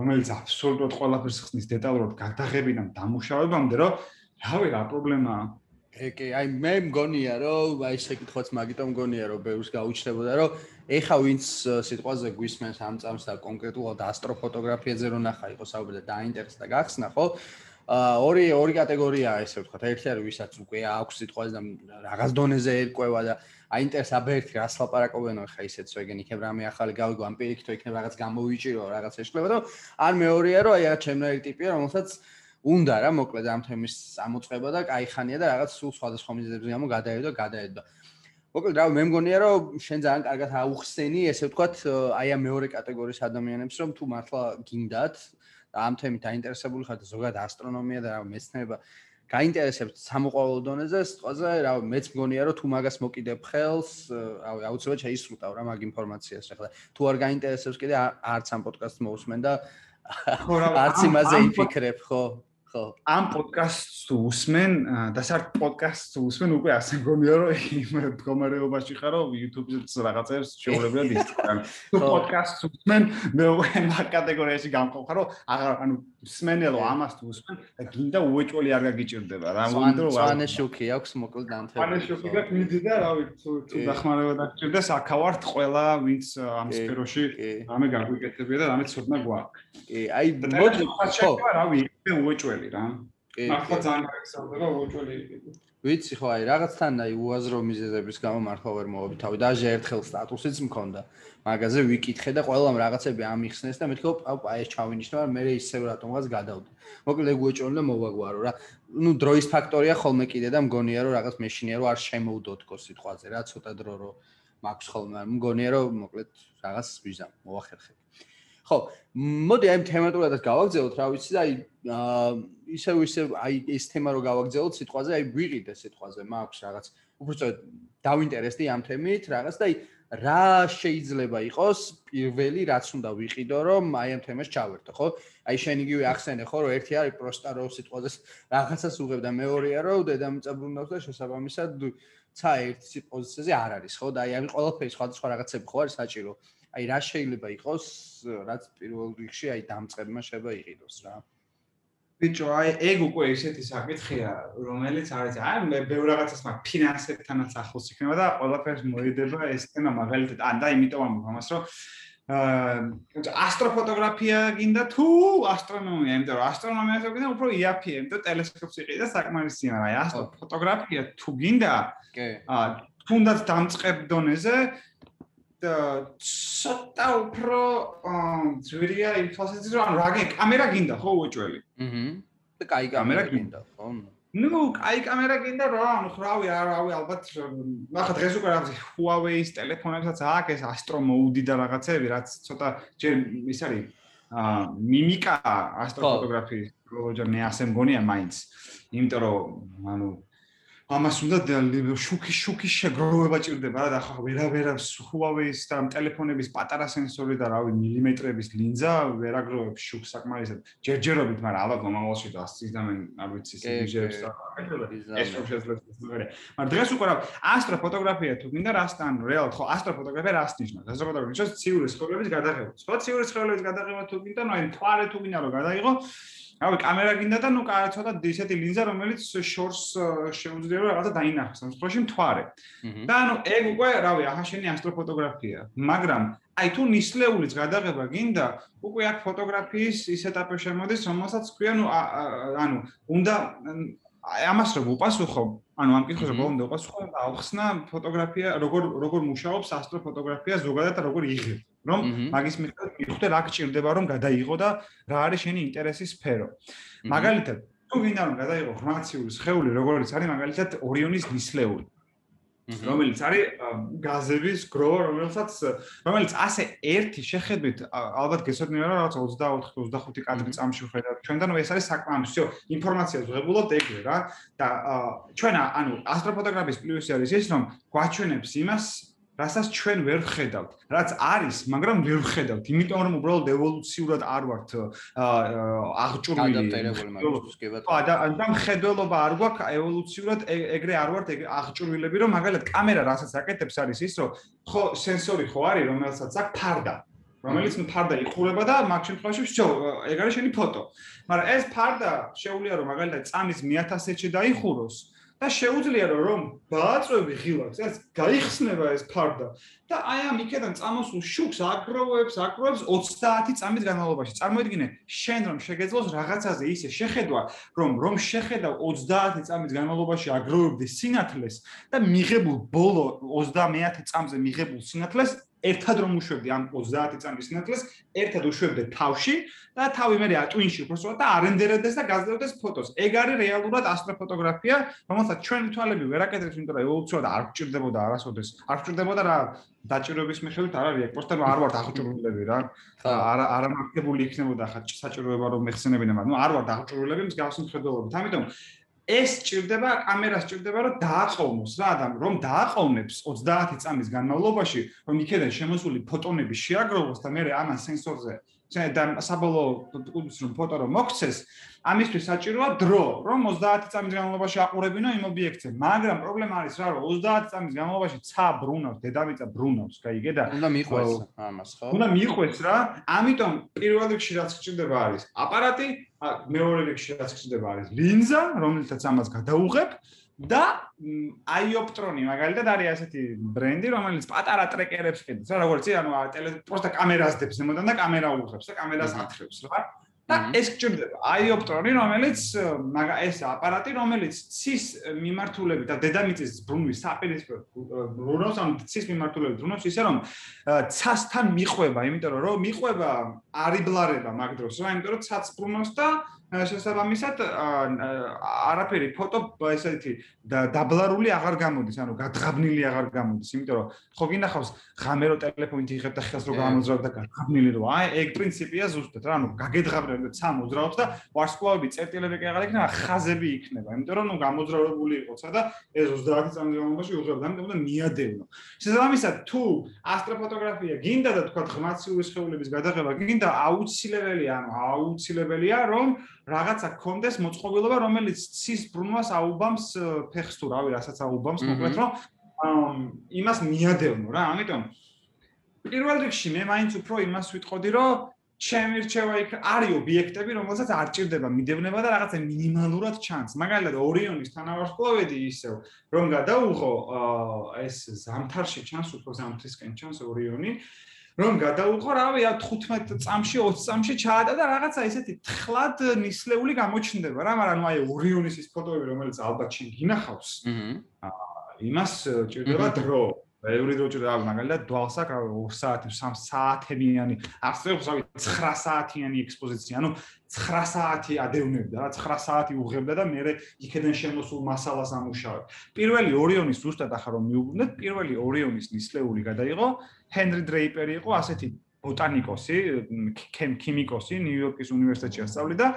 რომელიც აბსოლუტურად ყველაფერს ხსნის დეტალურად გადაღებიდან დამუშავებამდე რომ რავი რა პრობლემაა კი, აი მე მგონია რომ აი შეკითხვაც მაგიტომ მგონია რომ ბევრს გაუჩნდებოდა რომ ეხა ვინც სიტყვაზე გვისმენს ამ წამს და კონკრეტულად ასტროფოტოგრაფიაზე რო ნახა იყო საუბარი და დაინტერესდა გახსნა ხო? აა ორი ორი კატეგორიაა ესე ვთქვა. ერთი არის ვისაც უკვე აქვს სიტყვაზე და რაღაც დონეზე ერკვევა და აინტერესა ერთი რას ლაპარაკობენო ხა ისეც ვეგენ იქნებ რამე ახალი გავიგო ამ პირიქით იქნებ რაღაც გამოვიჭირო რაღაც ეშლება და ან მეორეა რომ აი რა ჩემნაირი ტიპია რომელსაც უნდა რა მოკლედ ამ თემის ამოწყება და кайხანია და რაღაც სულ სხვადასხვა მიზეზების გამო გადაედო გადაედო. მოკლედ რა მე მგონია რომ შენ ძალიან კარგად აუხსენი ესე ვთქვათ აი ამ მეორე კატეგორიის ადამიანებს რომ თუ მართლა გინდათ ამ თემით დაინტერესებული ხართ ზოგად ასტრონომია და რა მეცნება გაინტერესებთ სამოყვარულო დონეზე, სწორზე რა მეც მგონია რომ თუ მაგას მოკიდებ ხელს, რა ვიცი, აუცილებლად შეისრულტავ რა მაგ ინფორმაციას ახლა. თუ არ გაინტერესებს კიდე არც ამ პოდკასტს მოусმენ და ხო რა არც იმაზე იფიქრებ, ხო? ხო. ამ პოდკასტს თუ უსმენ და სარ პოდკასტს თუ უსმენ უკვე ასე გონია რომ იმ მდგომარეობაში ხარ რომ YouTube-ზე რაღაცებს შეულებრივად ისწრან თუ პოდკასტს უსმენ მე უკვე მაგ კატეგორიაში გამყოფ ხარ რომ აღარ ანუ სმენელო ამას თუ უსმენ და გინდა უეჭველი არ გაგიჭirdება რა უნდა რომ ვანე შუქი აქვს მოკლედ დამთები ვანე შუქი და მიდი და რავი თუ თუ დახმარება დაგჭირდა საქავართ ყველა ვინც ამ სფეროში რამე გაგვიკეთებია და რამე ცოდნა გვაქვს. კი აი მოდი ხო. რავი მე უეჭველი რა. კი ახლა ძალიან გაგზავნება უეჭველი. ვიცი ხო აი რაღაცთან აი უაზრო მიზეზების გამო მართლა ვერ მოვები თავი. დაჟე ერთხელ სტატუსიც მქონდა. მაგაზე ვიკითხე და ყველამ რაღაცები ამიხსნეს და მეთქო აი ეს ჩავინიშნა მე ისევ რატომღაც გადავდი მოკლედ ეგ უეჭველი და მოვაგვარო რა. ნუ დროის ფაქტორია ხოლმე კიდე და მგონია რომ რაღაც მეშინია რომ არ შემოუდოთქო სიტყვაზე რა ცოტა დრო რომ მაქვს ხოლმე მგონია რომ მოკლედ რაღაც ვიზა მოახერხე ხო მოდი აი თემატურადაც გავაგზავნოთ რა ვიცი და აი ისე ისე აი ეს თემა რო გავაგზავნოთ სიტყვაზე აი ვიღიდე სიტყვაზე მაქვს რაღაც უბრალოდ დავინტერესდი ამ თემით რაღაც და აი რა შეიძლება იყოს პირველი რაც უნდა ვიყიდო რომ აი ამ თემას ჩავერთო ხო? აი შენ იგივე ახსენე ხო რომ ერთი არის პროსტა რო სიტყვაზე რაღაცას უღებ და მეორეა რომ დედამიწა ბრუნავს და შესაბამისად ცა ერთ პოზიციაზე არ არის ხო? და აი ამ ყველაფერი სხვადასხვა რაღაცები ხო არის საჭირო აი რა შეიძლება იყოს რაც პირველ რიგში აი დამწყებმა შეიძლება იყიდოს რა. ბიჭო აი ეგ უკვე ისეთი საკითხია რომელიც არის აი მე ბევრ რაღაცას მაგ ფინანსებთანაც ახლოს იქნება და ყველაფერს მოედება ეს თემა მაგალითად ან და იმიტომ ამ ამას რომ აა ასტროფოტოგრაფია გინდა თუ ასტრონომია იმიტომ რომ ასტრონომიას გინდა უფრო იაფია იმიტომ ტელესკოპს იყიდა საკმარისია მაგრამ აი ასტროფოტოგრაფია თუ გინდა კი. აა თუნდაც დამწყებ დონეზე ცოტა უფრო ძვირია იმ თვალსაზრისით რომ რა გე კამერა გინდა ხო უეჭველი აჰა და кай კამერა გინდა ხო ნუ кай კამერა გინდა რა ანუ რავი არავი ალბათ ნახა დღეს უკვე რაღაც Huawei-ის ტელეფონებსაც აქვს ეს Astro Mode და რაღაცები რაც ცოტა ჯერ ის არის აა მიმიკა ასტროფოტოგრაფიის პროჯექტი მე ასე მგონია მაინც იმიტომ რომ ანუ ამას უნდა შუქი შუქი შეგროვება ჭირდება რა და ხა ვერა ვერა Huawei-ის და ტელეფონების პატარა სენსორი და რავი მილიმეტრების ლინზა ვერაგროვებს შუქ საკმარისად. ჯერჯერობით მაგრამ ალბათ მომავალში და ასწიდამენ არ ვიცი სიჟებს და ეს რო შეძლებს მაგრამ დღეს უკვე რა ასტროფოტოგრაფია თუ გინდა რასთან რეალურად ხო ასტროფოტოგრაფია რას ნიშნავს? ასტროფოტოგრაფია ნიშნავს ციური სხეულების გადაღება. სხვა ციური სხეულების გადაღება თუ გინდა ნუ აი თვალე თუ გინდა რომ გადაიღო რავი კამერა გინდა და ნუ კაცოთა ისეთი ლინზა რომელიც შორს შეუძლია რომ რაღაცა დაინახოს ამ შემთხვევაში მთვარე. და ანუ ეგ უკვე რავი ახაშენი ასტროფოტოგრაფია. მაგრამ აი თუ ნისლეულის გადაღება გინდა უკვე აქ ფოტოგრაფიის ის ეტაპი შემოდის რომელსაც ქვია ნუ ანუ უნდა აი ამას რო უპასუხო ანუ ამ კითხვაზე ბოლომდე უპასუხო და ავხსნა ფოტოგრაფია როგორ როგორ მუშაობს ასტროფოტოგრაფია ზოგადად და როგორ იღებს რომ მაგის მიხედვით მიხვდე რა გჭირდება რომ გადაიღო და რა არის შენი ინტერესის სფერო. მაგალითად, თუ გინდა რომ გადაიღო ღრმაციული სხეული, როგორც არის მაგალითად ორიონის ნისლეული. რომელიც არის გაზების გროვა, რომელსაც რომელიც ასე ერთი შეხედვით ალბათ გესოდნიერა რა 24-25 კადრი წამში ვხედავთ. ჩვენთან ეს არის საკმამისო ინფორმაციას ვღებულობთ ეგრე რა და ჩვენ ანუ ასტროფოტოგრაფიის პლუსი არის ის, რომ გვაჩვენებს იმას, რასაც ჩვენ ვერ ვხედავთ, რაც არის, მაგრამ ვერ ვხედავთ, იმიტომ რომ უბრალოდ ევოლუციურად არ ვართ აღჭურვილი. ადაპტირებული კი ბატონო. ხო, და მხედველობა არ გვაქვს ევოლუციურად ეგრე არ ვართ აღჭურვილები, რომ მაგალითად კამერა რასაც აკეთებს არის ის, რომ ხო სენსორი ხო არის, რომელსაც აქვს ფარდა. რომელიც ფარდა იხურება და მაგ შემთხვევაში ვსჯო, ეგ არის შენი ფოტო. მაგრამ ეს ფარდა შეუძლია რომ მაგალითად წამის 1000-ში დაიხუროს. და შეუძლია რომ ბააწვევი ღილაკს, ეს გაიხსნება ეს ფარდა და აი ამ იქიდან წამოსულ შუქს აკროვებს, აკროვებს 30 წამის განმავლობაში. წარმოიდგინე, შენ რომ შეგეძლოს რაღაცაზე ისე შეხედვა, რომ რომ შეხედავ 30 წამის განმავლობაში აგროვებდი სინათლეს და მიღებულ ბოლო 30 წამზე მიღებულ სინათლეს ერთად რომ უშვებდი ამ 30 წამის სინათლეს, ერთად უშვებდი თავში და თავი მე ატვინში უბრალოდ და არენდერდეს და გაზრდებს ფოტოს. ეგ არის რეალურად ასტროფოტოგრაფია, რომელსაც ჩვენი თვალები ვერ აკეთებს, იმიტომ რომ ევოლუციურად არ გჭირდებოდა არასოდეს. არ გჭირდებოდა რა დაჭიროების მიხედვით არ არის, ეპოსტერ არ ვარ დაღჭურულები რა. არა არა მართებული იქნებოდა ხა საჭიროება რომ მეხსენებინა, მაგრამ არ ვარ დაღჭურულები მსგავსი მხედველობით. ამიტომ ეს ჭირდება კამერას ჭირდება რომ დააყოვნოს რა ადამ რომ დააყოვნებს 30 წამის განმავლობაში რომ იქიდან შემოსული ფოტონები შეაგროვოს და მე ამან სენსორზე და საბოლოო კუდის რომ ფოტო რომ მოგცეს, ამისთვის საჭიროა დრო, რომ 30 წამის განმავლობაში აყურებინო იმ ობიექტზე. მაგრამ პრობლემა არის რა, რომ 30 წამის განმავლობაში ცა ბრუნავს, დედამიწა ბრუნავს, გაიგე და უნდა მიყვეს ამას, ხო? უნდა მიყვეს რა. ამიტომ პირველ რიგში რაც გჭირდება არის აპარატი, მეორე რიგში რაც გჭირდება არის ლინზა, რომელთაც ამას გადაუღებ და აიოპტრონი მაგალითად არის ასეთი ბრენდი რომელიც პატარა ტრეკერებს ყიდავს რა როგორც ანუ ტელე პროსტა კამერას დებს ზემოდან და კამერა უღებს და კამერას ათხრებს რა. და ეს გჭირდება. აიოპტრონი რომელიც მაგა ეს აპარატი რომელიც ცის მიმართულებით და დედამიწის ბრუნვის საპირისპირო ბრუნავს ან ცის მიმართულებით ბრუნავს ისე რომ ცასთან მიყვება იმიტომ რომ მიყვება არიბლარება მაგ დროს რა იმიტომ რომ ცაც ბრუნავს და შესაბამისად არაფერი ფოტო ესეთი დაბლარული აღარ გამოდის, ანუ გადღაბნილი აღარ გამოდის, იმიტომ რომ ხო გინახავს ღამერო ტელეფონით იღებ და ხელს რო გამოძრავ და გადღაბნილი რო. აი ეგ პრინციპია ზუსტად რა, ანუ გაგეძღაბრებ და ცა მოძრაობს და ვარსკვლავები წერტილები კი აღარ იქნება, ხაზები იქნება, იმიტომ რომ ნუ გამოძრავებული იყოცა და ეს 30 წამის განმავლობაში უღებ და ამიტომ უნდა მიადევნო. შესაბამისად თუ ასტროფოტოგრაფია გინდა და თქვა ღმაციური სხეულების გადაღება გინდა აუცილებელია, ანუ აუცილებელია რომ რაღაცა გქონდეს მოწყობილობა, რომელიც ცის ბრუნვას აუბამს ფეხს თუ რავი, რასაც აუბამს, მოკლედ რომ იმას მიადევნო რა. ამიტომ პირველ რიგში მე მაინც უფრო იმას ვიტყოდი, რომ ჩემი რჩევა იქ არის ობიექტები, რომელსაც არ ჭირდება მიდევნება და რაღაცა მინიმალურად ჩანს. მაგალითად, ორიონის თანავარსკვლავედი ისევ, რომ გადაუღო ეს ზამთარში ჩანს, უფრო ზამთრისკენ ჩანს ორიონი. რომ გადაუყო რავი 15 წამში 20 წამში ჩაატა და რაღაცა ისეთი თხლად ნისლეული გამოჩნდება რა მაგრამ აი ორიონის ის ფოტოები რომელიც ალბათ შენ გინახავს აა იმას ჭირდება დრო. ბევრი დრო ჭირდება მაგალითად დვალსაკ 2 საათი 3 საათიანი არსებობს რავი 9 საათიანი ექსპოზიცია. ანუ 9 საათი ადევნებდა რა 9 საათი უღებდა და მე იქიდან შემოსულ მასალას ამუშავებ. პირველი ორიონის ზუსტად ახლა რომ მიუბრუნდეთ პირველი ორიონის ნისლეული გადაიღო ჰენრი დრეიპერი იყო ასეთი ბოტანიკოსი, ქიმიკოსი, ნიუ-იორკის უნივერსიტეტში ასწავლიდა.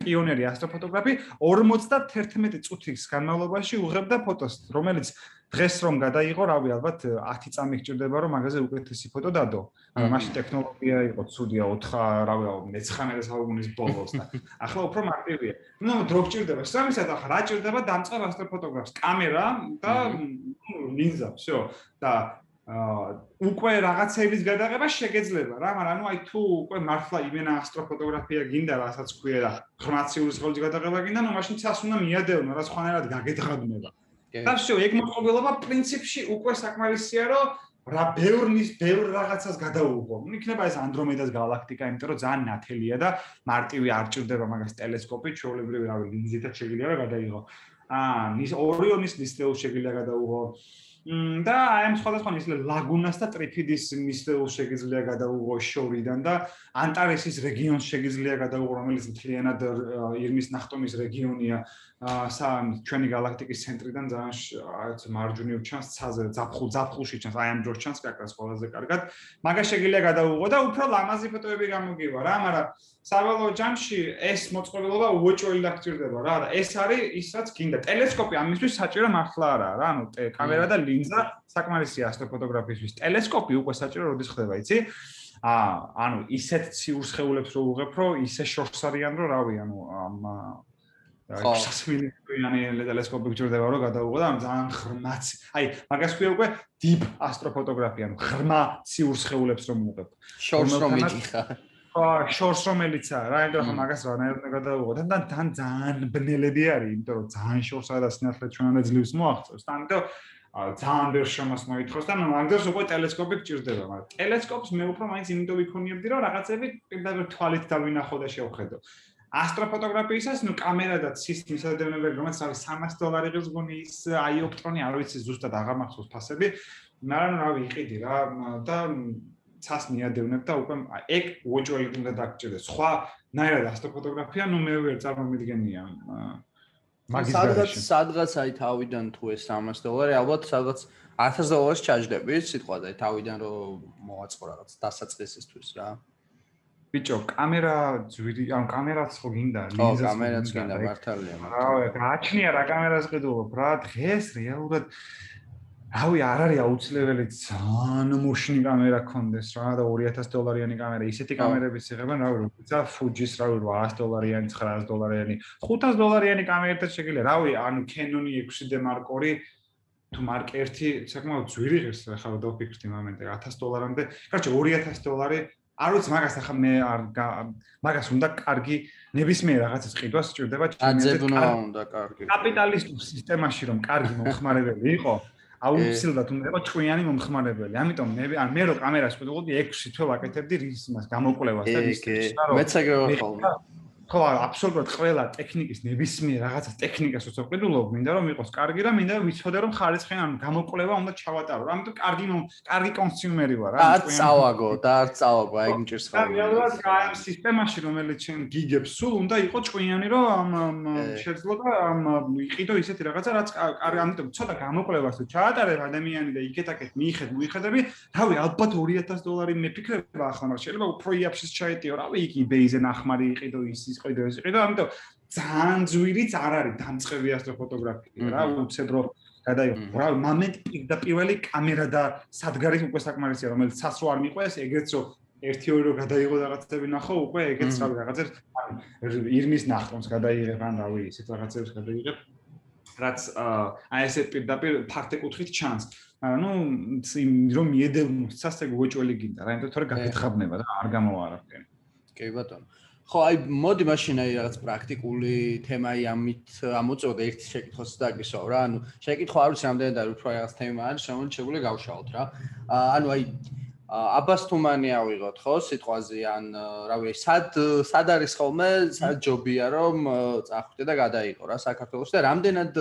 პიონერი ასტროფოტოგრაფი 51 წუთის განმავლობაში უღებდა ფოტოს, რომელიც დღეს რომ გადაიღო, რავი, ალბათ 10 წამი გჭირდება, რომ მაგაზე უკეთესი ფოტო დადო. ანუ მაშინ ტექნოლოგია იყო ცუდია 4, რავი, მე-19 საუკუნის ბოლოს და ახლა უფრო მარტივია. ნუ დრო გჭირდება, სამისად ახლა რა ჭირდება დამწყებ ასტროფოტოგრაფს? კამერა და ლინზა, всё. და აა უკვე რაღაცების გადაღება შეგეძლება რა, მაგრამ ანუ აი თუ უკვე მართლა იმენა ასტროფოტოგრაფია გინდა, რასაც ქვია და ღრმაციური ზღოლის გადაღება გინდა, ნუ მაშინ ცას უნდა მიადევნო, რა სხვანაირად გაგეძღადნება. და всё, ეგ მოწყობილობა პრინციპში უკვე საკმარისია, რომ რა ბევრნის ბევრ რაღაცას გადაუღო. ნუ იქნება ეს ანდრომედას galaktika, იმიტომ რომ ძალიან ნათელია და მარტივი არ ჭირდება მაგას ტელესკოპი, ჩვეულებრივი რავი, ლინზითაც შეიძლება გადაიღო. აა, ნის ორიონის ნისლეულს შეიძლება გადაუღო. და აი ამ სხვადასხვა ისე ლაგუნას და ტრიფიდის მისდეულ შეგიძლია გადაუღო შორიდან და ანტარესის რეგიონს შეგიძლია გადაუღო რომელიც მთლიანად ირმის ნახტომის რეგიონია სამ ჩვენი galaktikis ცენტრიდან ძალიან მარჯვნივ ჩანს ცაზე ზაფხულ ზაფხულში ჩანს აი ამ დროს ჩანს კაკას ყველაზე კარგად. მაგას შეგიძლია გადაუღო და უფრო ლამაზი ფოტოები გამოგივა რა მაგრამ სავალო ჯამში ეს მოწყობილობა უოჭველი დაგჭირდება რა და ეს არის ისაც გინდა. ტელესკოპი ამისთვის საჭირო მართლა არა რა ანუ კამერა და ლინზა საკმარისია ასტროფოტოგრაფიისთვის ტელესკოპი უკვე საჭირო როდის ხდება იცი? ა ანუ ისეთ ციურ შეეულებს რო უღებ რომ ისე შორს არიან რომ რავი ანუ ამ ხო. 6 მილიონიანი ტელესკოპი გჭირდება რომ გადაუღო და ძალიან ღრმაც. აი მაგას ქვია უკვე deep ასტროფოტოგრაფია ანუ ღრმა ციურ შეეულებს რომ უღებ. შორს რომ მიდიხა. ხო შორს რომელიცაა რა იმიტომ რომ მაგას რანაირად გადაუღო. და თან ძალიან ბნელები არის იმიტომ რომ ძალიან შორსაა და სინათლე ჩვენამდე ძლივს მოაღწევს და ამიტომ ძალიან ბევრ შემოს მოითხოვს და მაგას უკვე ტელესკოპი გჭირდება მაგრამ ტელესკოპს მე უფრო მაინც იმიტომ ვიქონიებდი რომ რაღაცები პირდაპირ თვალით დავინახო და შევხედო ასტროფოტოგრაფიისას ნუ კამერა და ცის მისადევნებელი რომელიც არის 300 დოლარი ღირს გონი ის აიოპტრონი არ ვიცი ზუსტად აღარ მახსოვს ფასები მაგრამ რა ვიყიდი რა და ცას მიადევნებ და უკვე ეგ უოჭველი უნდა დაგჭირდეს. სხვა ნაირად ასტროფოტოგრაფია ნუ მე ვერ წარმომიდგენია მაგის სადღაც სადღაც აი თავიდან თუ ეს 300 დოლარი ალბათ სადღაც 1000 დოლარს ჩაჯდები სიტყვა და თავიდან რომ მოვაწყო რაღაც დასაწყისისთვის რა ბიჭო, კამერა ძვირი, ანუ კამერაც ხო გინდა, ლინზაც ხო, კამერაც გინდა, მართალია. რავი, გააჩნია რა კამერას ყიდულობ, რა დღეს რეალურად რავი, არ არის აუცილებელი ძალიან მოშინი კამერა კონდეს რა და 2000 დოლარიანი კამერა, ისეთი კამერების იღებენ, რავი, როცა Fuji-ს რავი 800 დოლარიანი, 900 დოლარიანი, 500 დოლარიანი კამერათა შეგიძლია, რავი, ანუ Canon 6D Mark II თუ მარკ 1 საკმაოდ ძვირი ღირს ახლა დავფიქრდი მომენტი 1000 დოლარამდე. კარჩე 2000 დოლარი არ ვიცი მაგას ახლა მე არ მაგას უნდა კარგი ნებისმიერ რაღაცას ყიდვა სჭირდება ჩიმეზე უნდა კარგი. კაპიტალისტურ სისტემაში რომ კარგი მომხმარებელი იყო აუცილებლად უნდა იყოს ჭკვიანი მომხმარებელი ამიტომ მე ან მე რო კამერას ვიყოდი 6 თვე ვაკეთებდი რის იმას გამოკვლევას და ის მეც ეგრე ვარ ხო, აბსოლუტურად ყველა ტექნიკის ნებისმიერ რაღაცა ტექნიკას უცხო ყიდულობ, მინდა რომ იყოს კარგი და მინდა ვიცოდე რომ ხარისხენ ანუ გამოკვლევა უნდა ჩავატარო. ამიტომ კარგი კარგი კონსიუმერი ვარ, რა. და წავაგო, და არ წავაგო, აი გიჭირს ხოლმე. და რეალურად აი სისტემაში რომელიც ჩვენ გიგებს სულ უნდა იყოს ჭკვიანი რომ შეძლო და იყიდო ისეთი რაღაცა რაც კარგი ამიტომ ცოტა გამოკვლევას თუ ჩაატარებ ადამიანი და იქეთაკეთ მიიხედ მოიხედები, რავი, ალბათ 2000 დოლარი მეფიქრება ახლა, მაგრამ შეიძლება უფრო იაფშის ჩაეტიო, რავი, იქ eBay-ზე ნახმარი იყიდო ის ის ყიდო ეს ყიდო ამიტომ ძალიან ძვირიც არ არის დამწყები ასტროფოტოგრაფია რა უცებ რომ გადაიღო. რა მომენტ და პირველი კამერა და სადგარი უკვე საკმარისია რომელიც სასრო არ მიყვეს ეგეც რომ ერთი ორი რომ გადაიღო რაღაცები ნახო უკვე ეგეც რა რაღაცებს ირმის ნახტომს გადაიღებ ან რავი ისეთ რაღაცებს გადაიღებ რაც აი ესე პირდაპირ ფაქტე კუთხით ჩანს. ანუ იმ რომ მიედევნო სასწე გოჭველი გინდა რა იმიტომ თორე გაგეთხაბნება და არ გამოვარაფენ კი ბატონო ხო, აი მოდი მაშინ აი რაღაც პრაქტიკული თემაი ამით ამოწოდა ერთი შეკითხვას დაგისვავ რა. ანუ შეკითხვა არ ვიცი რამდენი და უფრო რაღაც თემა არის, შემოჩებული გავშალოთ რა. ანუ აი აბას თუმანი ავიღოთ ხო სიტყვაზე ან რა ვიცი სად სად არის ხოლმე სად ჯობია რომ წახვიდე და გადაიყო რა საქართველოს და რამდენად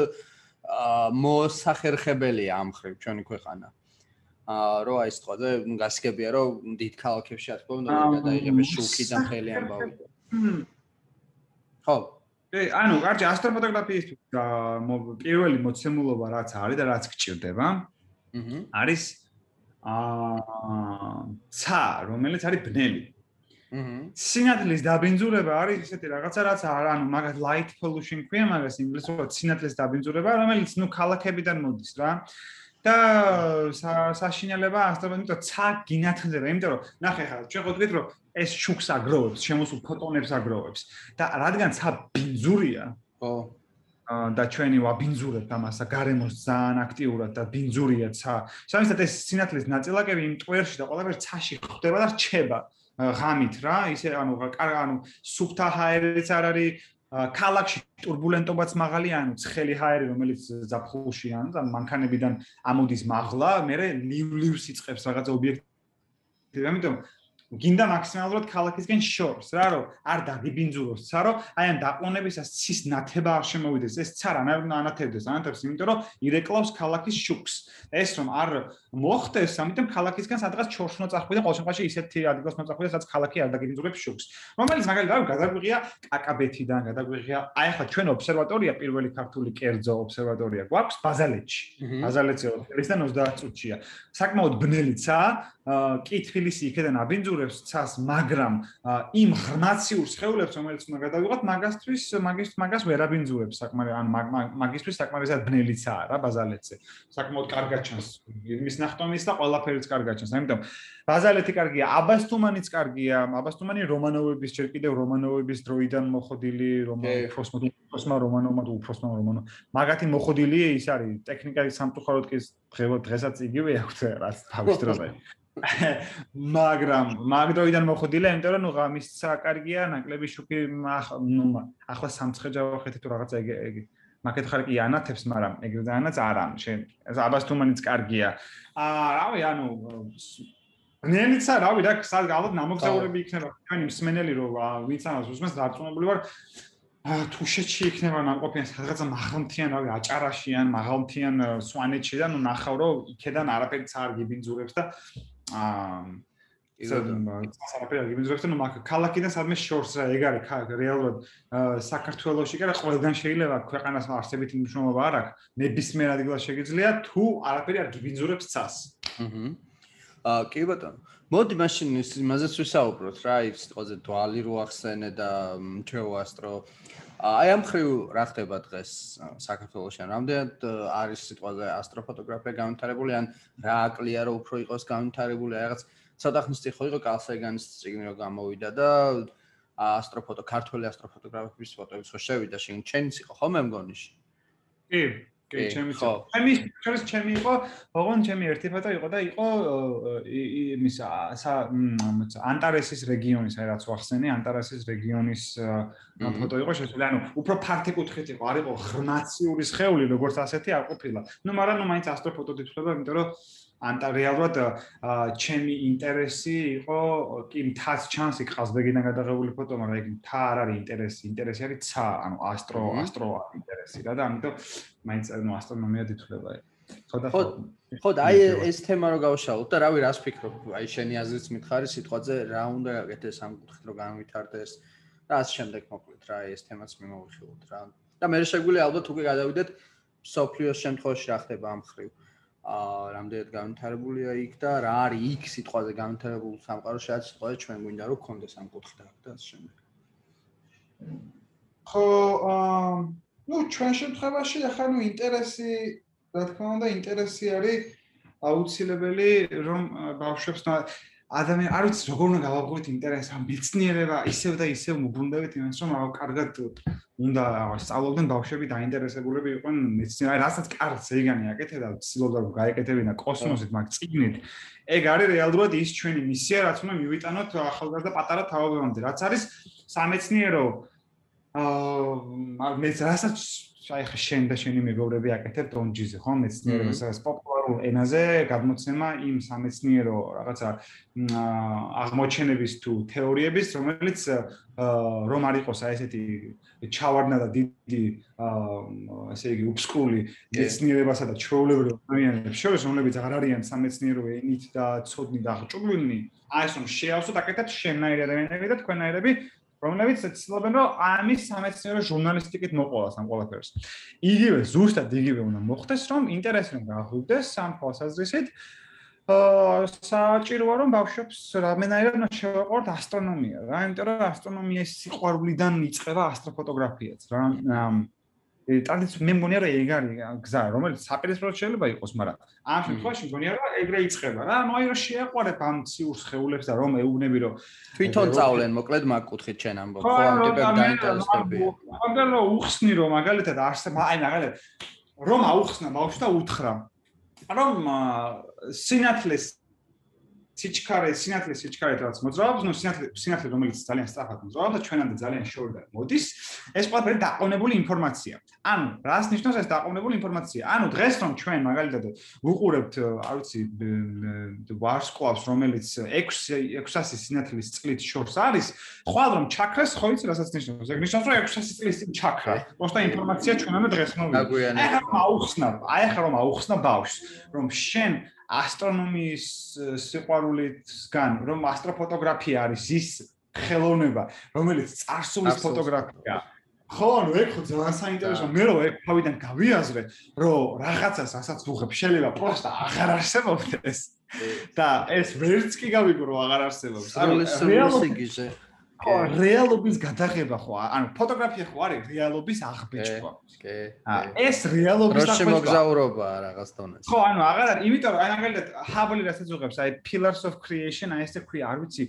მოსახერხებელია ამ ხრივ ჩვენი ქვეყანა აა რო აი სიტყვაზე გასაგებია რომ დიდ ქალაქებში რა თქმა უნდა გადაიღებს შუქი და მთელი ამბავი ხო. ე ანუ კარგი ასტროფოტოგრაფიის პირველი მოცემულობა რაც არის და რაც გჭირდება. აჰა. არის აა ცა, რომელიც არის ბნელი. სინათლის დაბინძურება არის ისეთი რაღაცა რაც არ ანუ მაგათ light pollution ქვია მაგას ინგლისურად სინათლის დაბინძურება რომელიც ნუ ქალაქებიდან მოდის რა და საშინელება იმიტომ ცა გინათლდება იმიტომ რომ ნახე ხა ჩვენ ხედავთ რომ ეს შუქს აგროვებს შემოსულ ფოტონებს აგროვებს და რადგან ცა ბინძურია ხო და ჩვენი ვაბინძურებთ ამას და გარემოს ძალიან აქტიურად და ბინძურია ცა. სამისად ეს სინათლის ნაწილაკები იმ ტვერში და ყველაფერი ცაში ხდება და რჩება ღამით რა ისე ანუ ანუ სუფთა ჰაერიც არ არის ქალაქში турბულენტობაც მაღალი, ანუ ცხელი ჰაერი, რომელიც ზაფხულში ან მანქანებიდან ამოდის მაღლა, მე ლივლივს იწખებს რაღაცა ობიექტი. ამიტომ გინდა მაქსიმალურად ქალაქისკენ შორს რა რომ არ დაგიბინძუროს ცა რომ აი ამ დაყონებისას ცის ნათება არ შემოვიდეს ეს ცა რა ანათებდეს ანათებს იმიტომ რომ ირეკლავს ქალაქის შუქს. ეს რომ არ მოხდეს ამიტომ ქალაქისკენ სადღაც ჩორშნო წახვიდა ყოველ შემთხვევაში ისეთი ადგილას მოწახვიდა სადაც ქალაქი არ დაგიბინძურებს შუქს. რომელიც მაგალითად გადაგვიღია კაკაბეთიდან გადაგვიღია აი ახლა ჩვენ ობსერვატორია პირველი ქართული კერძო ობსერვატორია გვაქვს ბაზალეთში. ბაზალეთზე 20 წუთია საკმაოდ ბნელიცაა კი თბილისი იქიდან აბინძურებს ცას, მაგრამ იმ ღრმაციურ შეეულებს, რომელიც უნდა გადავიღოთ, მაგასთვის მაგის მაგას ვერ აბინძურებს საკმარე, ან მაგისთვის საკმარისად ბნელიცაა რა ბაზალეთზე. საკმაოდ კარგად ჩანს იმის ნახტომის და ყველაფერიც კარგად ჩანს. ამიტომ ბაზალეთი კარგია, აბასტუმანიც კარგია. აბასტუმანი რომანოვების ჯერ კიდევ რომანოვების დროიდან მოხდილი რომანოვსმა უფროსმა რომანოვმა თუ უფროსმა რომანოვმა მაგათი მოხდილი ის არის ტექნიკა სამწუხაროდ კი დღესაც იგივე აქვს რაც თავის დროზე. მაგრამ მაგდროიდან მოხდილი, იმიტომ რომ ნუ ღამის საკარგია, ნაკლები შუქი ნუ ახლა სამცხეჯა ვახეთე თუ რაღაცა ეგ ეგ მაგეთ ხარ კი ანათებს, მაგრამ ეგრე დაანაც არა, შენ აბასთუმანიც კარგია. აა რავი, ანუ ნენიცა რავი და სად ალბათ ნამოგზაურები იქნება ჩვენი მსმენელი რომ ვინც ამას უსმენს დარწმუნებული ვარ თუშეთში იქნება ნამყოფიან სადღაცა მაღალმთიან რავი აჭარაში ან მაღალმთიან სვანეთში და ნუ ნახავ რომ იქედან არაფერიც არ გიბინძურებს და აა საფერაგი მიზრებს ნუ მაგ ქალაქიდან სადმე შორს რა ეგ არის რეალურად საქართველოსში კი რა ყველგან შეიძლება ქვეყანას არსებით მნიშვნელობა არ აქვს. ნებისმიერ ადგილას შეგიძლია თუ არაფერი არ გიბინძურებს ცას. აჰა კი ბატონო. მოდი მაშინ იმაზეც ვისაუბროთ რა ის სიტყვაზე დვალი რო ახსენე და ჩვეუასტრო აი ამ ხრივ რა ხდება დღეს საქართველოს ან რამდენად არის სიტყვაზე ასტროფოტოგრაფია განვითარებული? ან რა აკლია რომ უფრო იყოს განვითარებული? რაღაც ცოტა ხნის წინ ხო იყო კალსეგანის ციგნი რომ გამოვიდა და ასტროფოტო ქართველი ასტროფოტოგრაფების ფოტოები ხო შევიდა შენ ჩენიც იყო ხო მე მგონიში კი კი ჩემი ჩემი ჩემი ჩემი იყო ოღონ ჩემი ერთი ფოტო იყო და იყო იმის ანტარესის რეგიონის აი რაც ვახსენე ანტარესის რეგიონის ფოტო იყო შეიძლება ანუ უფრო ფართი კუთხით იყო არ იყო ღრმაციური სხეული როგორც ასეთი არ ყოფილა. ნუ მაგრამ ნუ მაინც ასტროფოტო თვითონ იმიტომ რომ ანტა რეალურად ჩემი ინტერესი იყო კი მთას ჩანს იქ ყაზბეგიდან გადაღებული ფოტო, მაგრამ ეგ მთა არ არის ინტერესი, ინტერესი არის ცა, ანუ ასტრო, ასტრო ინტერესი რა და ამიტომ მაინც ანუ ასტრონომია დითვლება ეგ. ხო ხო და აი ეს თემა რო გავშალოთ და რავი რას ფიქრობ? აი შენი აზრიც მითხარი სიტყვაზე რა უნდა გაკეთდეს ამ კუთხით რომ განვითარდეს? და ამ შემდეგ მოკლედ რა ეს თემაც მიმოვიხილოთ რა. და მე შეგვიძლია ალბათ უკვე გადავიდეთ სოფლიოს შემთხვევაში რა ხდება ამ ხრივ აა რამდენად განვითარებულია იქ და რა არის იქ სიტყვაზე განვითარებული სამყარო შეიძლება სიტყვაზე ჩვენ გვინდა რომ გქონდეს ამ კუთხით და ამ შემდეგ. ხო აა ნუ ჩვენ შემთხვევაში ახლა ნუ ინტერესი რა თქმა უნდა ინტერესი არის აუცილებელი რომ ბავშვებს ადამიან არ ვიცი როგორ უნდა გავაღვიძოთ ინტერესს ამ მეცნიერება ისევ და ისევ მოგუნდებით იმას რომ აუ კარგად უნდა სწავლობდნენ ბავშვები დაინტერესებულები იყვნენ მეცნიერება რასაც კარგს ეგანი აკეთებდა ცდილობდა რომ გაეკეთებინა კოსმოსით მაგ წიგნით. ეგ არის რეალურად ის ჩვენი მისია რაც უნდა მივიტანოთ ახალგაზრდა პატარა თავობამდე რაც არის სამეცნიერო აა მე რასაც აი ხა შენ და შენი მეგობრები აკეთებ დონჯიზე ხო? მეცნიერებას ეს პოპულარულ ენაზე გადმოცემა იმ სამეცნიერო რაღაცა აღმოჩენების თუ თეორიების რომელიც რომ არ იყოს აი ესეთი ჩავარდნა და დიდი ესე იგი უბსკული მეცნიერებასა და ჩვეულებრივ ადამიანებს შორის რომლებიც არ არიან სამეცნიერო ენით და ცოდნით აღჭურვილნი აი ეს რომ შეავსოთ აკეთებ შენნაირი ადამიანები და თქვენნაირები რომლებიც ცდილობენ რომ ამის სამეცნიერო ჟურნალისტიკით მოყოლას ამ ყველაფერს. იგივე ზუსტად იგივე უნდა მოხდეს რომ ინტერესი რომ გააღვიდეს სამ თვალსაზრისით აა საჭიროა რომ ბავშვებს რამენაირად შევაყვართ ასტრონომია რა, იმიტომ რომ ასტრონომიის სიყვარულიდან იწყება ასტროფოტოგრაფიაც რა. ტრადიციულად მე მგონია რომ ეგ არის გზა, რომელიც საპირისპიროდ შეიძლება იყოს, მაგრამ ამ შემთხვევაში მგონია რომ ეგრე იწყება რა. ანუ აი რომ შეაყვარებ ამ ციურ შეეულებს და რომ ეუბნები რომ თვითონ წავლენ, მოკლედ მაგ კუთხით ჩვენ ამბობ, ხო ამ ტიპებს დაინტერესებია. მაგრამ რომ უხსნი რომ მაგალითად არსება, აი მაგალითად რომ აუხსნა ბავშვს და უთხრა რომ სინათლეს სიჩქარე, სინათლე სიჩქარე რაც მოძრაობს, ნუ სინათლე სინათლე რომელიც ძალიან სწრაფად მოძრაობს და ჩვენამდე ძალიან შორდა მოდის, ეს ყველაფერი დაყოვნებული ინფორმაცია. ანუ, რას ნიშნავს ეს დაყოვნებული ინფორმაცია? ანუ დღეს რომ ჩვენ მაგალითად ვუყურებთ, არ ვიცი, ვარსკვლავს, რომელიც 6 600 სინათლის წლით შორს არის, ხვალ რომ ჩაქრეს, ხო იცი რასაც ნიშნავს? ეგ ნიშნავს რომ 600 წლის წინ ჩაქრა. პროსტა ინფორმაცია ჩვენამდე დღეს მოვიდა. აი ხა აუხსნა, აი ხა რომ აუხსნა ბავშვს, რომ შენ ასტრონომიის სიყვარულისგან, რომ ასტროფოტოგრაფია არის ის ხელოვნება, რომელიც წარსულის ფოტოგრაფია. ხო, ანუ ეგ ხო ძალიან საინტერესო. მე რო ეგ თავიდან გავიაზრე, რომ რაღაცას ასაც ვუღებ, შეიძლება პროსტა აღარ არსებობდეს. და ეს ვერც კი გავიგო რომ აღარ არსებობს. ანუ რეალობისგიზე ხო, რეალობის გადაღება ხო, ანუ ფოტოგრაფია ხო არის რეალობის აღბიჭვა. კი. ეს რეალობის აღბიჭვა. შემოგზაურობა რაღაც დონეზე. ხო, ანუ აღარ არის, იმიტომ რომ აი მაგალითად ჰაბლი რასაც უღებს, აი pillars of creation, აი ესე ქვია, არ ვიცი,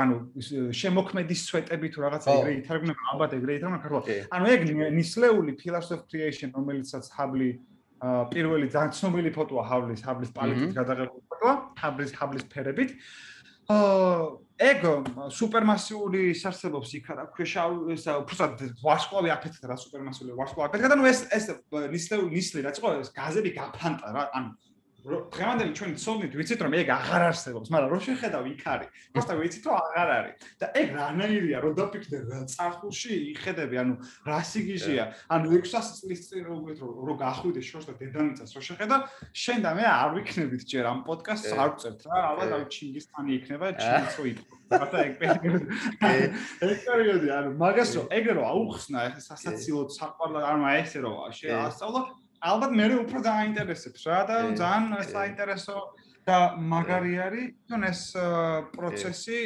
ანუ შემოქმედის სვეტები თუ რაღაცა ეგრე ითარგმნება, ალბათ ეგრე ითარგმნება ქართულად. ანუ ეგ ნისლეული pillars of creation, რომელიცაც ჰაბლი პირველი ძალიან ცნობილი ფოტოა ჰაბლის, ჰაბლის პალეტით გადაღებული ფოტოა, ჰაბლის ჰაბლის ფერებით. აა ეგ სუპერმასიური არსებობს იქ რა ქვია ესა უბრალოდ ვარსკვლავი აფეთქდა რა სუპერმასიური ვარსკვლავი აფეთქდა და ნუ ეს ეს ნისლი ნისლი რა წყვე ეს გაზები გაფანტა რა ანუ დღევანდელი ჩვენი ცოდნით ვიცით რომ ეგ აღარ არსებობს, მაგრამ რო შეხედავ იქ არის. просто ვიცით რომ აღარ არის. და ეგ რანაირია რომ დაფიქრდე რა წარხულში იხედები, ანუ რა სიგიჟია. ანუ 600 წლის წინ რო გეტრო რო გახვიდე შორს და დედამიწას რო შეხედა, შენ და მე არ ვიქნებით ჯერ ამ პოდკასტს არ ვწერთ რა, ალბათ აი ჩინგისხანი იქნება, ჩინგისო იქნება. აბა ეგ პერიოდი. ეგ პერიოდი, ანუ მაგას რო ეგრე რო აუხსნა ეს სასაცილო საყვარლად, ანუ ესე რო შეასწავლა ალბათ მე უფრო დაინტერესებს რა და ძალიან საინტერესო და მაგარი არის თუნ ეს პროცესი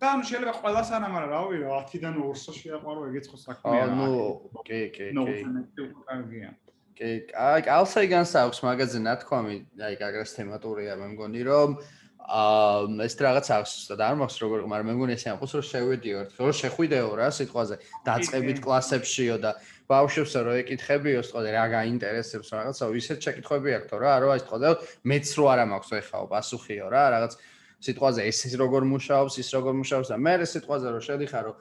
და ანუ შეიძლება ყველას არა მაგრამ რავი 10-დან 200 შეაყვარო ეგეც ხო საქმეა ანუ კი კი კი. კი აი ალსაიგანს აქვს მაგაზე ნათქვამი აი გაგრას თემატურია მე მგონი რომ აა ეს რაღაც აქვს და არ მაქვს როგორ მაგრამ მე მგონი ესე აყოს რომ შევედიო რომ შეხვიდეო რა სიტყვაზე დაწყებით კლასებშიო და ბავშვებს რო ეკითხებიო სწორედ რა გაინტერესებს რაღაცა ისეთ შეკითხვები აქვს თო რა რა ის თქო და მეც რო არა მაქვს ეხაო პასუხიო რა რაღაც სიტყვაზე ეს ის როგორ მუშაობს ის როგორ მუშაობს და მე სიტყვაზე რო შედიხარო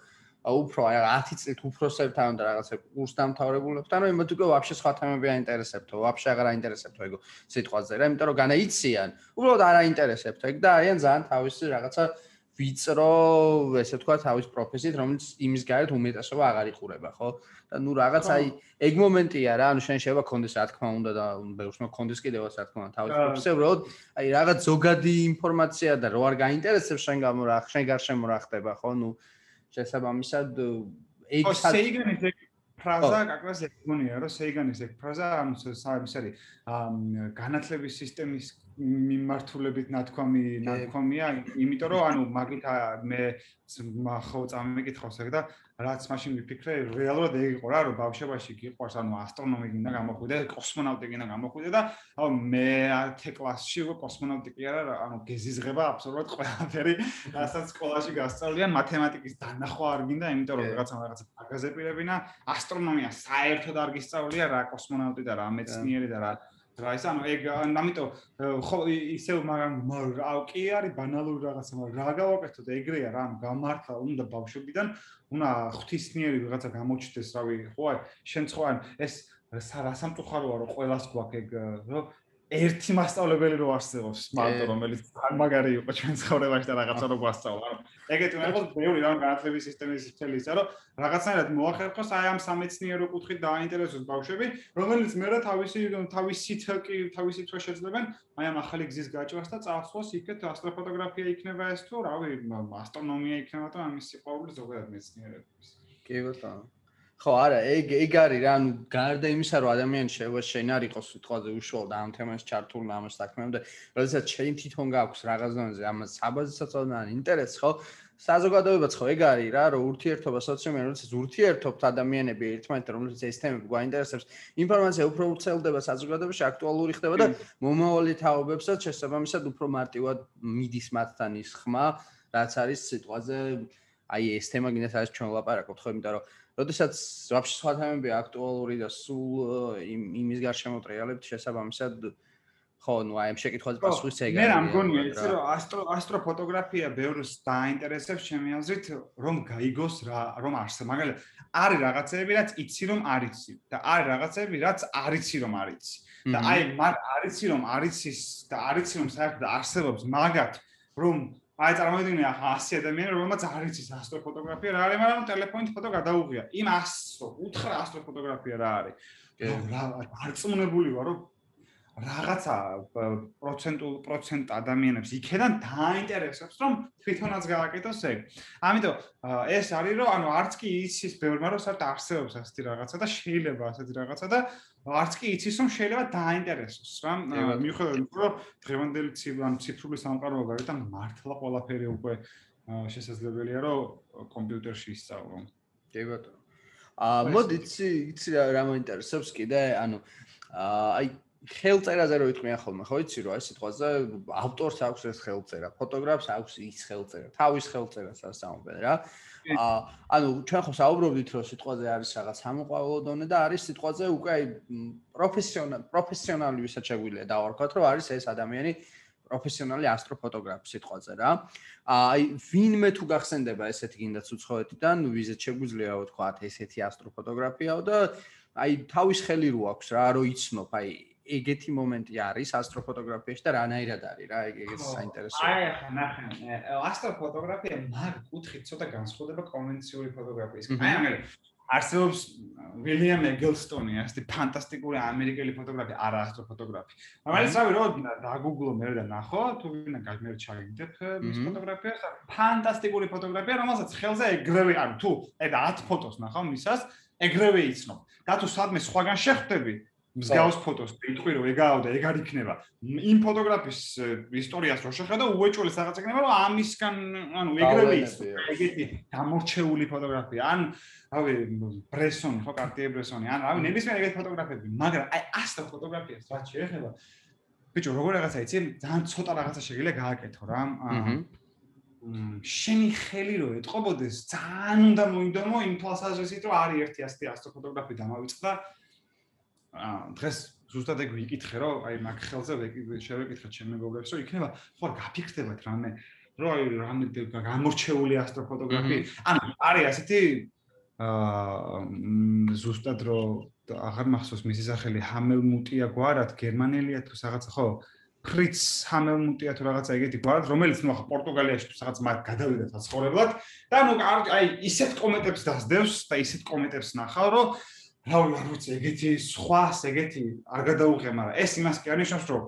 უფრო აი 10 წლით უფროსებთან და რაღაცა კურს დამთავრებულებთან რომ უკვე ვაფშე სხვა თემები აინტერესებთო ვაფშე აღარ აინტერესებთო ეგო სიტყვაზე რა იმიტომ რომ განაიციან უბრალოდ არ აინტერესებთო ეგ და არიან ძალიან თავისი რაღაცა ვიწრო ესე თქვა თავის პროფესიით რომელიც იმის გარეთ უმეტესობა აღარ იყურება ხო? და ნუ რაღაც აი ეგ მომენტია რა, ანუ შენ შეიძლება კონდეს რა თქმა უნდა და ბევრს მოგონდეს კიდევაც რა თქმა უნდა თავის პროფესია, უბრალოდ აი რაღაც ზოგადი ინფორმაცია და რო არ გაინტერესებს შენ გამო რა, შენ გარშემო რა ხდება, ხო? ნუ შესაბამისად ეგ სეიგანის ეგ ფრაზა კაკრას ეგონია, რომ სეიგანის ეგ ფრაზა ანუ საერთოდ არის განათლების სისტემის მიმართულებით ნათქვამი ნათქვამია, იმიტომ რომ ანუ მაგით მე ხო წამიკითხავს ეგ და რაც მაშინ ვიფიქრე, რეალურად ეგ იყო რა, რომ ბავშვობაში გიყვარს ანუ ასტრონომი გინდა გამოხვიდე, კოსმონავტი გინდა გამოხვიდე და აუ მე 10 კლასში უკვე კოსმონავტი კი არა, ანუ გეზიზღება აბსოლუტურად ყველაფერი, რასაც სკოლაში გასწავლიან, მათემატიკის დანახვა არ გინდა, იმიტომ რომ რაღაცა რაღაცა აგაზებირებინა, ასტრონომია საერთოდ არ გისწავლია რა კოსმონავტი და რა მეცნიერი და რა რა ის ანუ ეგ ამიტომ ხო ისევ მაგრამ აუ კი არის ბანალური რაღაცა მაგრამ რა გავაკეთოთ? ეგრეა რა ანუ გამართლა უნდა ბავშვებიდან უნდა ღვთისმიერი რაღაცა გამოჩნდეს რავი ხო აი შენ სხვა ეს რა სამწუხაროა რომ ყოველას გვაქვს ეგ რომ ერთი მასწავლებელი რო არსებობს მარტო რომელიც მაგარი იყო ჩვენ ცხოვრებაში და რაღაცა რო გვასწავლა რომ ეგეთი უნდა იყოს ბევრი რამ განათლების სისტემის თელი ისა რომ რაღაცნაირად მოახერხოს აი ამ სამეცნიერო კუთხით დააინტერესოს ბავშვები რომელიც მერე თავისი თავისი თკი თავისი თვა შეძლებენ აი ამ ახალი გზის გაჭრას და წავსვას იქეთ ასტროფოტოგრაფია იქნება ეს თუ რავი ასტრონომია იქნება და ამის სიყვარული ზოგადად მეცნიერებების კი ბატონო ხო, არა, ეგ ეგ არის რა, ანუ გარდა იმისა, რომ ადამიანი შეიძლება შენ არ იყოს სიტყვაზე უშუალო და ამ თემას ჩართული და ამას საქმემდე, როდესაც შენ თვითონ გაქვს რაღაც დონეზე ამას საბაზისაც ან ინტერესს, ხო? საზოგადოებაც ხო ეგ არის რა, რომ ურთიერთობა სოციუმენ, როდესაც ურთიერთობთ ადამიანები ერთმანეთთან, რომელსაც ეს თემები გვაინტერესებს, ინფორმაცია უფრო ვრცელდება საზოგადოებაში, აქტუალური ხდება და მომავალი თაობებსაც შესაბამისად უფრო მარტივად მიდის მათთან ის ხმა, რაც არის სიტყვაზე აი ეს თემა გინდა სადაც ჩვენ ვლაპარაკობთ ხო, იმიტომ რომ როდესაც ვაფშე სხვა თემები აქტუალური და სულ იმ იმის გარშემო ტრიალებთ შესაბამისად ხო, ნუ აი ამ შეკითხვაზე პასუხის ეგ არის. მე რა მგონია იცი რომ ასტრო ასტროფოტოგრაფია ბევრს დაინტერესებს ჩემი აზრით, რომ გაიგოს რა, რომ არსა. მაგალითად, არის რაღაცები, რაც იცი რომ არ იცი და არის რაღაცები, რაც არ იცი რომ არ იცი. და აი მაგ არ იცი რომ არ იცის და არ იცი რომ საერთოდ არსებობს მაგათ, რომ აი წარმოვიდგინე ახლა 100 ადამიანი რომელმაც არ იცის ასტროფოტოგრაფია რა არის მაგრამ ტელეფონით ფოტო გადაუღია. იმ 100 უთხრა ასტროფოტოგრაფია რა არის. რა არწმუნებული ვარ რომ რაღაცა პროცენტულ პროცენტ ადამიანებს იქიდან დაინტერესებს რომ თვითონაც გააკეთოს ეგ. ამიტომ ეს არის რომ ანუ არც კი იცის ბევრმა რომ საერთოდ არსებობს ასეთი რაღაცა და შეიძლება ასეთი რაღაცა და არც კი იცის რომ შეიძლება დაინტერესოს რა. მიუხედავად რომ დღევანდელი ციფრული სამყარო გარეთ მართლა ყველაფერი უკვე შესაძლებელია რომ კომპიუტერში ისწავლო. კი ბატონო. აა მოდით იცი რა მოინტერესებს კიდე ანუ აი ხელწერაზე რო იტყვიან ხოლმე, ხო იცი რომ აი სიტყვაზე ავტორს აქვს ეს ხელწერა, ფოტოგრაფს აქვს ის ხელწერა, თავის ხელწერას ასაუბენ რა. აა ანუ ჩვენ ხო საუბრობდით რომ სიტყვაზე არის რაღაც სამოყვავილო დონე და არის სიტყვაზე უკვე პროფესიონალი პროფესიონალი ვისაც შეგვიძლია დავარქვათ რომ არის ეს ადამიანი პროფესიონალი ასტროფოტოგრაფი სიტყვაზე რა. აი ვინმე თუ გახსენდება ესეთი გინდათ უცხოეთიდან, ვიზეთ შეგვიძლია ვთქვა ესეთი ასტროფოტოგრაფიაო და აი თავის ხელი რო აქვს რა, რო იცნობ აი ეგეთი მომენტი არის ასტროფოტოგრაფიაში და რანაირად არის რა ეგ ეგ საინტერესოა. აი ახლა ნახე, ასტროფოტოგრაფია მაგ კუთხით ცოტა განსხვავდება კონვენციური ფოტოგრაფიისგან. აი ამერ არსებობს ვილიამ ეგელსტონი, ასეთი ფანტასტიკური ამერიკელი ფოტოგრაფი, არა ასტროფოტოგრაფი. რომელიც რავი რო დაგუგლო მე და ნახო, თუ ვინა გამერ ჩაგიდებ მის ფოტოგრაფიას, ფანტასტიკური ფოტოგრაფია, რომელსაც ხელზე ეგრევე ან თუ ედ 10 ფოტოს ნახავ მისას, ეგრევე იცნობ. და თუ სადმე სხვაგან შეხვდები, მსგავს ფოტოს იტყვი რომ ეგაო და ეგ არ იქნება. იმ ფოტოგრაფის ისტორიას რო შეხედა უეჭველი რაღაც იქნება რომ ამისგან ანუ ეგრევე ის ეგეთი გამორჩეული ფოტოგრაფია ან რავი ბრესონი ხო კარტიე ბრესონი ან რავი ნებისმიერ ეგეთი ფოტოგრაფები მაგრამ აი ასტა ფოტოგრაფიას რაც შეეხება ბიჭო როგორ რაღაცა იცი ძალიან ცოტა რაღაცა შეგიძლია გააკეთო რა შენი ხელი რო ეტყობოდეს ძალიან უნდა მოინდომო იმ თვალსაზრისით რომ არის ერთი ასეთი ასტროფოტოგრაფი დამავიწყდა. აა დღეს ზუსტად ეგ ვიკითხე რომ აი მაგ ხელზე შევეკითხე ჩემ მეგობრებს რომ იქნება ხო გაფიქრდებათ რამე? რომ აი რამე გამორჩეული ასტროფოტოგრაფი? ანუ არის ასეთი აა ზუსტად რომ აღარ მახსოვს მისი სახელი ჰამელმუტია გვარად გერმანელია თუ რაღაცა ხო ფრიც ჰამელმუტია თუ რაღაცა ეგეთი გვარად რომელიც ნუ ახლა პორტუგალიაში თუ რაღაც მაგ გადავიდა საცხოვრებლად და ნუ აი ისეთ კომენტებს დასდევს და ისეთ კომენტებს ნახავ რომ რავი არ ვიცი ეგეთი სხვა ეგეთი არ გადაუღე მაგრამ ეს იმას კი არნიშნავს რომ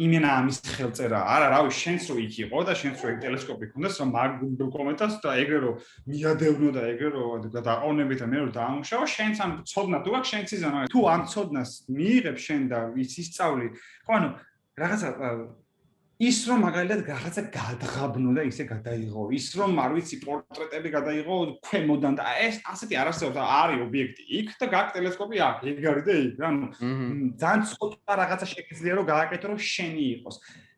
იმენა ამის ხელწერა. არა რავი შენს რო იქ იყო და შენს რო ეგ ტელესკოპი ქონდეს რომ მაგ დოკუმენტას და ეგრე რო მიადევნო და ეგრე რო დააყოვნები და მე რო დაამუშავო შენს ამ ცოდნა თუ აქვს შენს იზანა თუ ამ ცოდნას მიიღებ შენ და ვის ისწავლი ხო ანუ რაღაცა ის რომ მაგალითად რაღაცა გადღაბნო და ისე გადაიღო ის რომ არ ვიცი პორტრეტები გადაიღო ქვემოდან და ეს ასეთი არ არსებობს არის ობიექტი იქ და გაკ ტელესკოპი აქ ეგ არის და იქ ანუ ძალიან ცოტა რაღაცა შეგიძლია რომ გააკეთო რომ შენი იყოს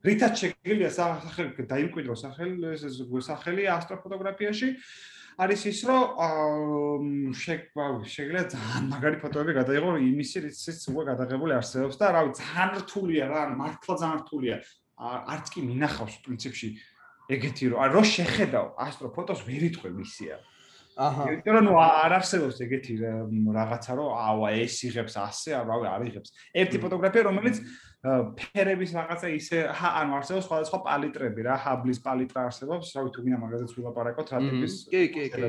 რითაც შეგიძლია სახელი დაიმკვიდრო სახელი ეს სახელი ასტროფოტოგრაფიაში არის ის რომ შეგიძლია ძალიან მაგარი ფოტოები გადაიღო იმისი რიციც უკვე გადაღებული არსებობს და რავი ძალიან რთულია რა მართლა ძალიან რთულია არც კი მინახავს პრინციპში ეგეთი რომ რო შეხედავ ასტროფოტოს ვერ იტყვი მისია. აჰა. იმიტომ რომ არ არსებობს ეგეთი რაღაცა რომ ავა ეს იღებს ასე, რავი არ იღებს. ერთი ფოტოგრაფია რომელიც ფერების რაღაცა ისე ანუ არსებობს სხვადასხვა პალიტრები რა, ჰაბლის პალიტრა არსებობს, რავი თუ გინდა მაგაზეც ვილაპარაკოთ რა ტიპის კი კი კი.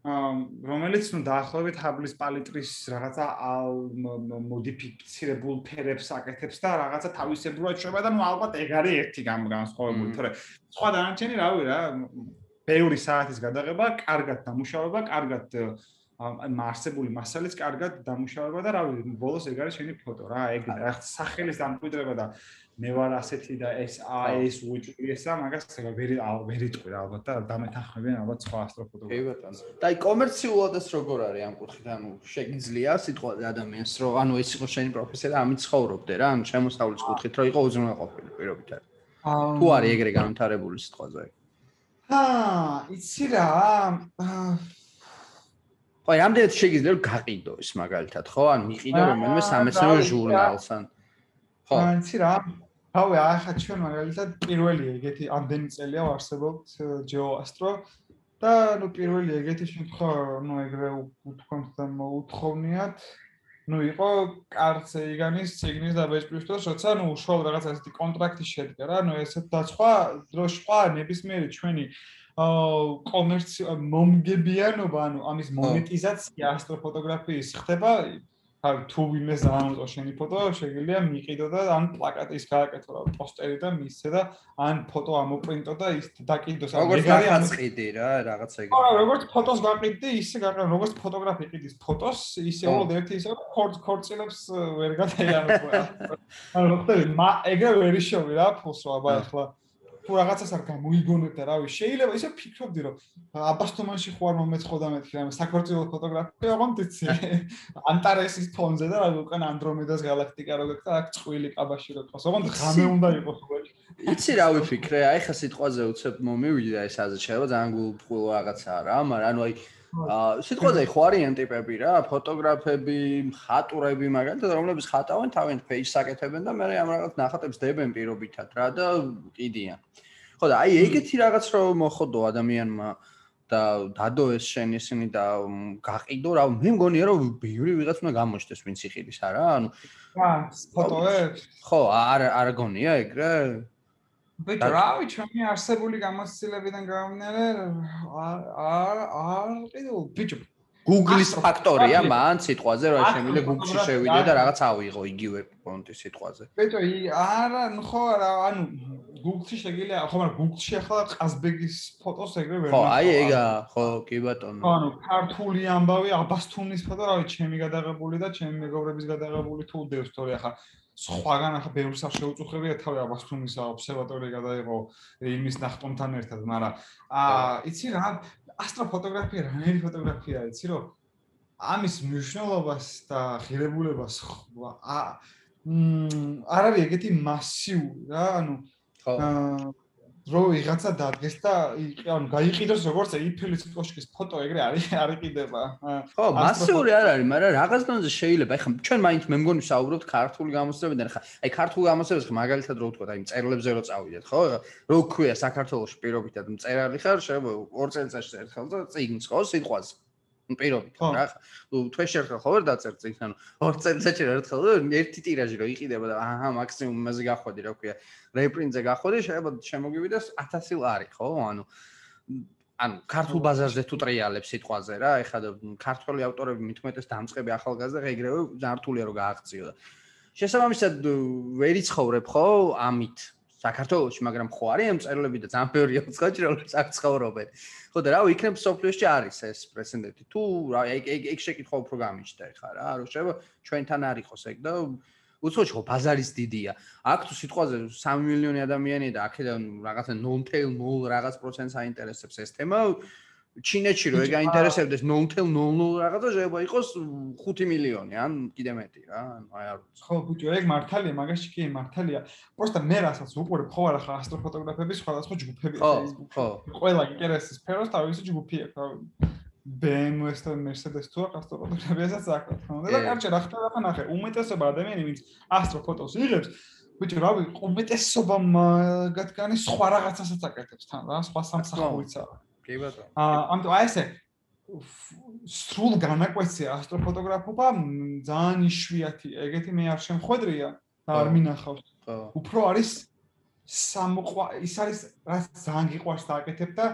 რომელიც ნუ დაახლოებით ჰაბლის პალიტრის რაღაცა მოდიფიცირებულ ფერებს აკეთებს და რაღაცა თავისებურად შეება და ნუ ალბათ ეგ არის ერთი განსხვავებული, თორე სხვა დანარჩენი რავი რა, ბევრი საათის გადაღება, კარგად დამუშავება, კარგად მარსებული მასალიც კარგად დამუშავება და რავი ბოლოს ეგ არის შენი ფოტო რა ეგ რა სახელის დამკვიდრება და მე ვარ ასეთი და ეს ეს უჭრი ესა მაგას ვერ ვერ იტყვი რა ალბათ და დამეთანხმებიან ალბათ სხვა ასტროფოტოგრაფი. კი ბატონო. და აი კომერციულადაც როგორ არის ამ კუთხით ანუ შეგიძლია სიტყვა ადამიანს რომ ანუ ეს იყო შენი პროფესია და ამით ცხოვრობდე რა ანუ შემოსავლის კუთხით რომ იყო უზრუნველყოფილი პირობით არის. თუ არის ეგრე განვითარებული სიტყვაზე? აა იცი რა აი ამდენად შეგიძლია რომ გაყიდო ეს მაგალითად ხო? ან მიყიდო რომელიმე სამეცნიერო ჟურნალს ან ხო. იცი რა რავი, ახლა ჩვენ მაგალითად პირველი ეგეთი ამდენი წელია ვარსებობთ GeoAstro და ნუ პირველი ეგეთი შემთხვევა, ნუ ეგრე უთქვამთან მოუთხოვნიათ. ნუ იყო კარც იგანის ციგნის დაბეჭდვის, როცა ნუ უშუალოდ რაღაც ასეთი კონტრაქტი შედგა რა, ნუ ესეთ და სხვა დროს სხვა ნებისმიერი ჩვენი აა კომერცი მომგებიანობა, ანუ ამის მონეტიზაცია ასტროფოტოგრაფიის ხდება. ხარ თუ ვინმე ზამოტო შენი ფოტო შეგიძლია მიყიდო და ან პლაკატის გააკეთო რა პოსტერი და მისცე და ან ფოტო ამოპრინტო და ის დაკიდოს. ან ეგარი ამწყიდი რა რაღაცა ეგ არა როგორც ფოტოს გაყიდდი ისე გაყიდე როგორც ფოტოგრაფი ყიდის ფოტოს ისე უბრალოდ ერთი ისე კორდ კორდცილებს ვერ გადაიანო რა ანუ ხტები ეგრე ვერ იშოვი რა ფულს აბა ახლა თუ რაღაცას არ გამოიგონებ და რავი შეიძლება ისე ფიქრობდი რომ აბასთუმანში ხო არ მომეცხოდა მეთქი რა საქართველოს ფოტოგრაფია აღონ დიცი ანტარესის ფონზე და რა უკან ანდრომედას გალაქტიკა რო გქცა აქ წყვილი ყაბაში რო ყავს. აღონ ღამე უნდა იყოს ხო იცი რა ვიფიქრე აი ხა სიტყვაზე უცებ მომივიდა ეს აზრი შეიძლება ძალიან გულფრთხილ რაღაცაა რა მაგრამ ანუ აი სიტყვაზე ხო არიან ტიპები რა ფოტოგრაფები, ხატურები მაგალითად რომლებიც ხატავენ თავენ პეიჯს აკეთებენ და მე ამ რაღაც ნახატებს დებენ პირობითად რა და კიდიან. ხო და აი ეგეთი რაღაც რო მოხოდო ადამიანმა და დადო ეს შენ ისინი და გაყიდო რა მე მგონია რომ ბევრი ვიღაც უნდა გამოჩნდეს ვინც იხილის არა? ანუ აა ფოტოებს? ხო არ არ გონია ეგრე ბიჭო, რავი, ჩემი არსებული გამოცდილებიდან გამომდინარე, არ არ კიდე ბიჭო Google-ის ფაქტორია მან სიტყვაზე, რომ შემიძლია Google-ში შევიდე და რაღაც ავიღო იგივე პონტი სიტყვაზე. ბიჭო, არა, ნუ ხო არა, ანუ Google-ში შეგიძლია, ხო, მაგრამ Google-ში ახლა ყაზბეგის ფოტოს ეგრე ვერ ხო, აი ეგა, ხო, კი ბატონო. ხო, ანუ ქართული ამბავი, აბასთუმის ფოტო, რავი, ჩემი გადაღებული და ჩემი მეგობრების გადაღებული თუ დევს თორე ახლა სხვაგან ახლა ბევრს არ შეუწუხებია თავი აბასთუმის ობსერვატორია გადაიღო იმის ნახტომთან ერთად, მაგრამ აა იცი რა ასტროფოტოგრაფია რანერი ფოტოგრაფია იცი რომ ამის მნიშვნელობას და ღირებულებას აა არ არის ეგეთი მასიური რა ანუ ხო რო ვიღაცა დადგეს და ანუ გაიყიდოს როგორც ეიფელის კოშკის ფოტო ეგრე არის არ იყიდება. ხო, მასიური არ არის, მაგრამ რაღაც დონეზე შეიძლება. ეხლა ჩვენ მაინც მე მგონი საუბრობთ ქართული გამოსწრებიდან, ხა აი ქართული გამოსწრებას ხა მაგალითად რო ვთქვა, აი წერლებზე რო წავიდეთ, ხო? რო ქვია საქართველოს პირობითად მწერალი ხარ, შეიძლება ორ წელიწადში ერთხელ და წიგნს ხო სიტყვას. პირობით რა. ხა ნუ თვეში ერთხელ ხო ვერ დაწერ წიგნს ანუ ორ წელიწადში ერთხელ ერთი ტირაჟი რო იყიდება და აჰა მაქსიმუმ იმაზე გახვედი რა ქვია. რეპრინტზე გახვედი შეიძლება შემოგივიდეს 1000 ლარი ხო? ანუ ანუ ქართულ ბაზარზე თუ ტრიალებს სიტყვაზე რა ეხლა ქართული ავტორები მithumetes დამწყები ახალგაზრდა ეგრევე ზართულია რომ გააღწიო და შესაბამისად ვერიცხოვრებ ხო ამით საქართველოში, მაგრამ ხო არის ამ წერილები და ძალიან ბევრი ოცხაჭი რომელიც აქ ცხოვრობენ. ხო და რა ვიცი, იქნებ სოფლიოში არის ეს პრეცედენტი. თუ რა ეგ ეგ შეკითხვა უფრო გამიჩნდა ხა რა, რომ შეიძლება ჩვენთან არ იყოს ეგ და უცხოჩი ხო ბაზარის დიდია. აქ თუ სიტყვაზე 3 მილიონი ადამიანია და აქედან რაღაცა 0.0 რაღაც პროცენტს აინტერესებს ეს თემა, ჩინეთში რო ეგ აინტერესებდეს 0.00 რაღაცა შეიძლება იყოს 5 მილიონი ან კიდე მეტი რა ანუ აი არ ვიცი. ხო ბუჭო ეგ მართალია მაგაში კი მართალია. პროსტა მე რასაც უყურებ ხო არა ხა ასტროფოტოგრაფების სხვადასხვა ჯგუფები Facebook ხო. ყველა ინტერესის სფეროს თავისი ჯგუფი აქვს. რა BMW-ს და Mercedes-ს თუ ასტროფოტოგრაფიასაც აქვს ხო? და კარჩე რა ხდება ხა ნახე უმეტესობა ადამიანი ვინც ასტროფოტოს იღებს ბიჭო რავი უმეტესობა გათგანი სხვა რაღაცასაც აკეთებს თან რა სხვა სამსახურიცაა კი ბატონო. აა ამიტომ აი ესე სრულ განაკვეთია ასტროფოტოგრაფობა ძალიან იშვიათი. ეგეთი მე არ შემხვედრია და არ მინახავს. ხო. უფრო არის სამყვა ის არის რაც ძალიან გიყვარს დააკეთებ და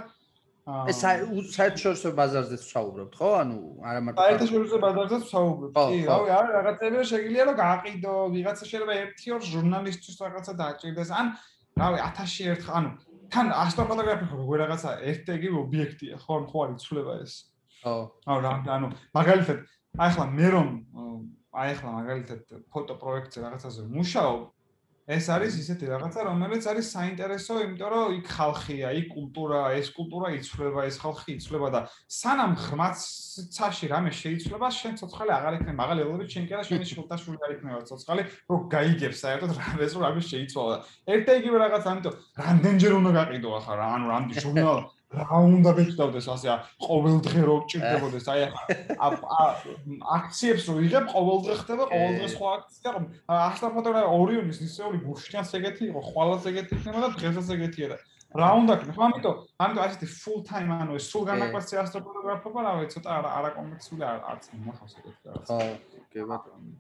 ეს საერთაშორისო ბაზარზეც ვსაუბრობთ, ხო? ანუ არა მარტო საერთაშორისო ბაზარზეც ვსაუბრობთ. კი, რავი, არა რაღაცები შეიძლება რომ გააყიდო, ვიღაცა შეიძლება ერთი ორ ჟურნალისტის რაღაცა დააჭირდეს, ან რავი 1000-ში ერთხელ, ანუ თან ასტროფოტოგრაფია ხო როგორ რაღაცა ერთ-ერთი ობიექტია ხო ხო არის ცვლება ეს ხო. აუ რა ანუ მაგალითად აი ახლა მე რომ აი ახლა მაგალითად ფოტო პროექტზე რაღაცაზე მუშაობ, ეს არის ისეთი რაღაცა, რომელიც არის საინტერესო, იმიტომ რომ იქ ხალხია, იქ კულტურა, ეს კულტურა იცვლება, ეს ხალხი იცვლება და სანამ ღრმაც ცაში რამე შეიცვლება, შენ ცოცხალი აღარ იქნება, მაგალითად, შენ კიდე შენი შულტაშვილი არ იქნება ცოცხალი, რომ გაიგებს საერთოდ რა ეს რამე შეიცვალა. ერთ და იგივე რაღაცა, ამიტომ რამდენჯერ უნდა გაყიდო ახლა ანუ რამდენი ჟურნალ რა უნდა ბეჭდავდეს ასე ყოველ დღე რო ჭირდებოდეს? აი აქციებს რო იღებ ყოველ დღე ხდება ყოველ დღე სხვა აქცია რომ ასტროფოტოგრა ორიონის ისეული ბუშჩანს ეგეთი იყო ხვალაც ეგეთი იქნება და დღესაც ეგეთია და რა უნდა ქნა ამიტომ ამიტომ ასეთი full time ანუ ეს სულ განაკვეცი ასტროფოტოგრაფობა რა ვიცი ცოტა არა არა კომერციული არც მოხავს ეგეთი რაღაც. ხო კი ბატონო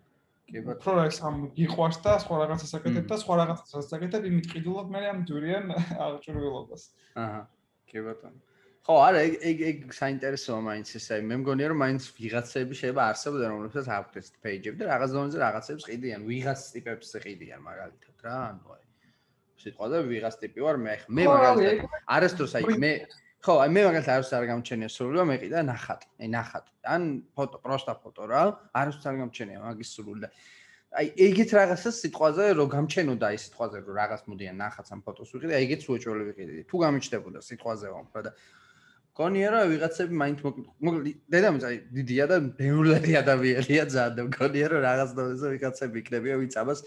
კი ბატონო რო ეს ამ გიყვარს და სხვა რაღაცას აკეთებ და სხვა რაღაცას აკეთებ იმით ყიდულობ მე ამ ჯურიან აღჭურვილობას. აჰა კი ბატონო. ხო, არა, ეგ ეგ ეგ საინტერესოა მაინც ეს აი მე მგონია რომ მაინც ვიღაცები შეიძლება არსებობდნენ რომლებსაც აქვთ პეიჯები და რაღაც დონეზე რაღაცებს ყიდიან, ვიღაც ტიპებს ყიდიან მაგალითად რა, ანუ აი სიტყვაზე ვიღაც ტიპი ვარ მე მე მაგალითად არასდროს აი მე ხო, აი მე მაგალითად არასდროს არ გამჩენია სრული, მე ყიდა ნახატი, აი ნახატი. ან ფოტო, პროსტა ფოტო რა, არასდროს არ გამჩენია მაგის სრული და აი ეგეთ რაღაცა სიტყვაზე რომ გამჩენოდა ის სიტყვაზე რომ რაღაც მოდიან ნახაც ამ ფოტოს ვიყიდე, აი ეგეც უეჭველი ვიყიდე. თუ გამიჩნდებოდა სიტყვაზე ვამფრა და გონია რა ვიღაცები მაინც მოკლე დედამიწა აი დიდია და ბევრი ადამიანია ძალიან და გონია რომ რაღაც დონეზე ვიღაცები იქნებია ვინც ამას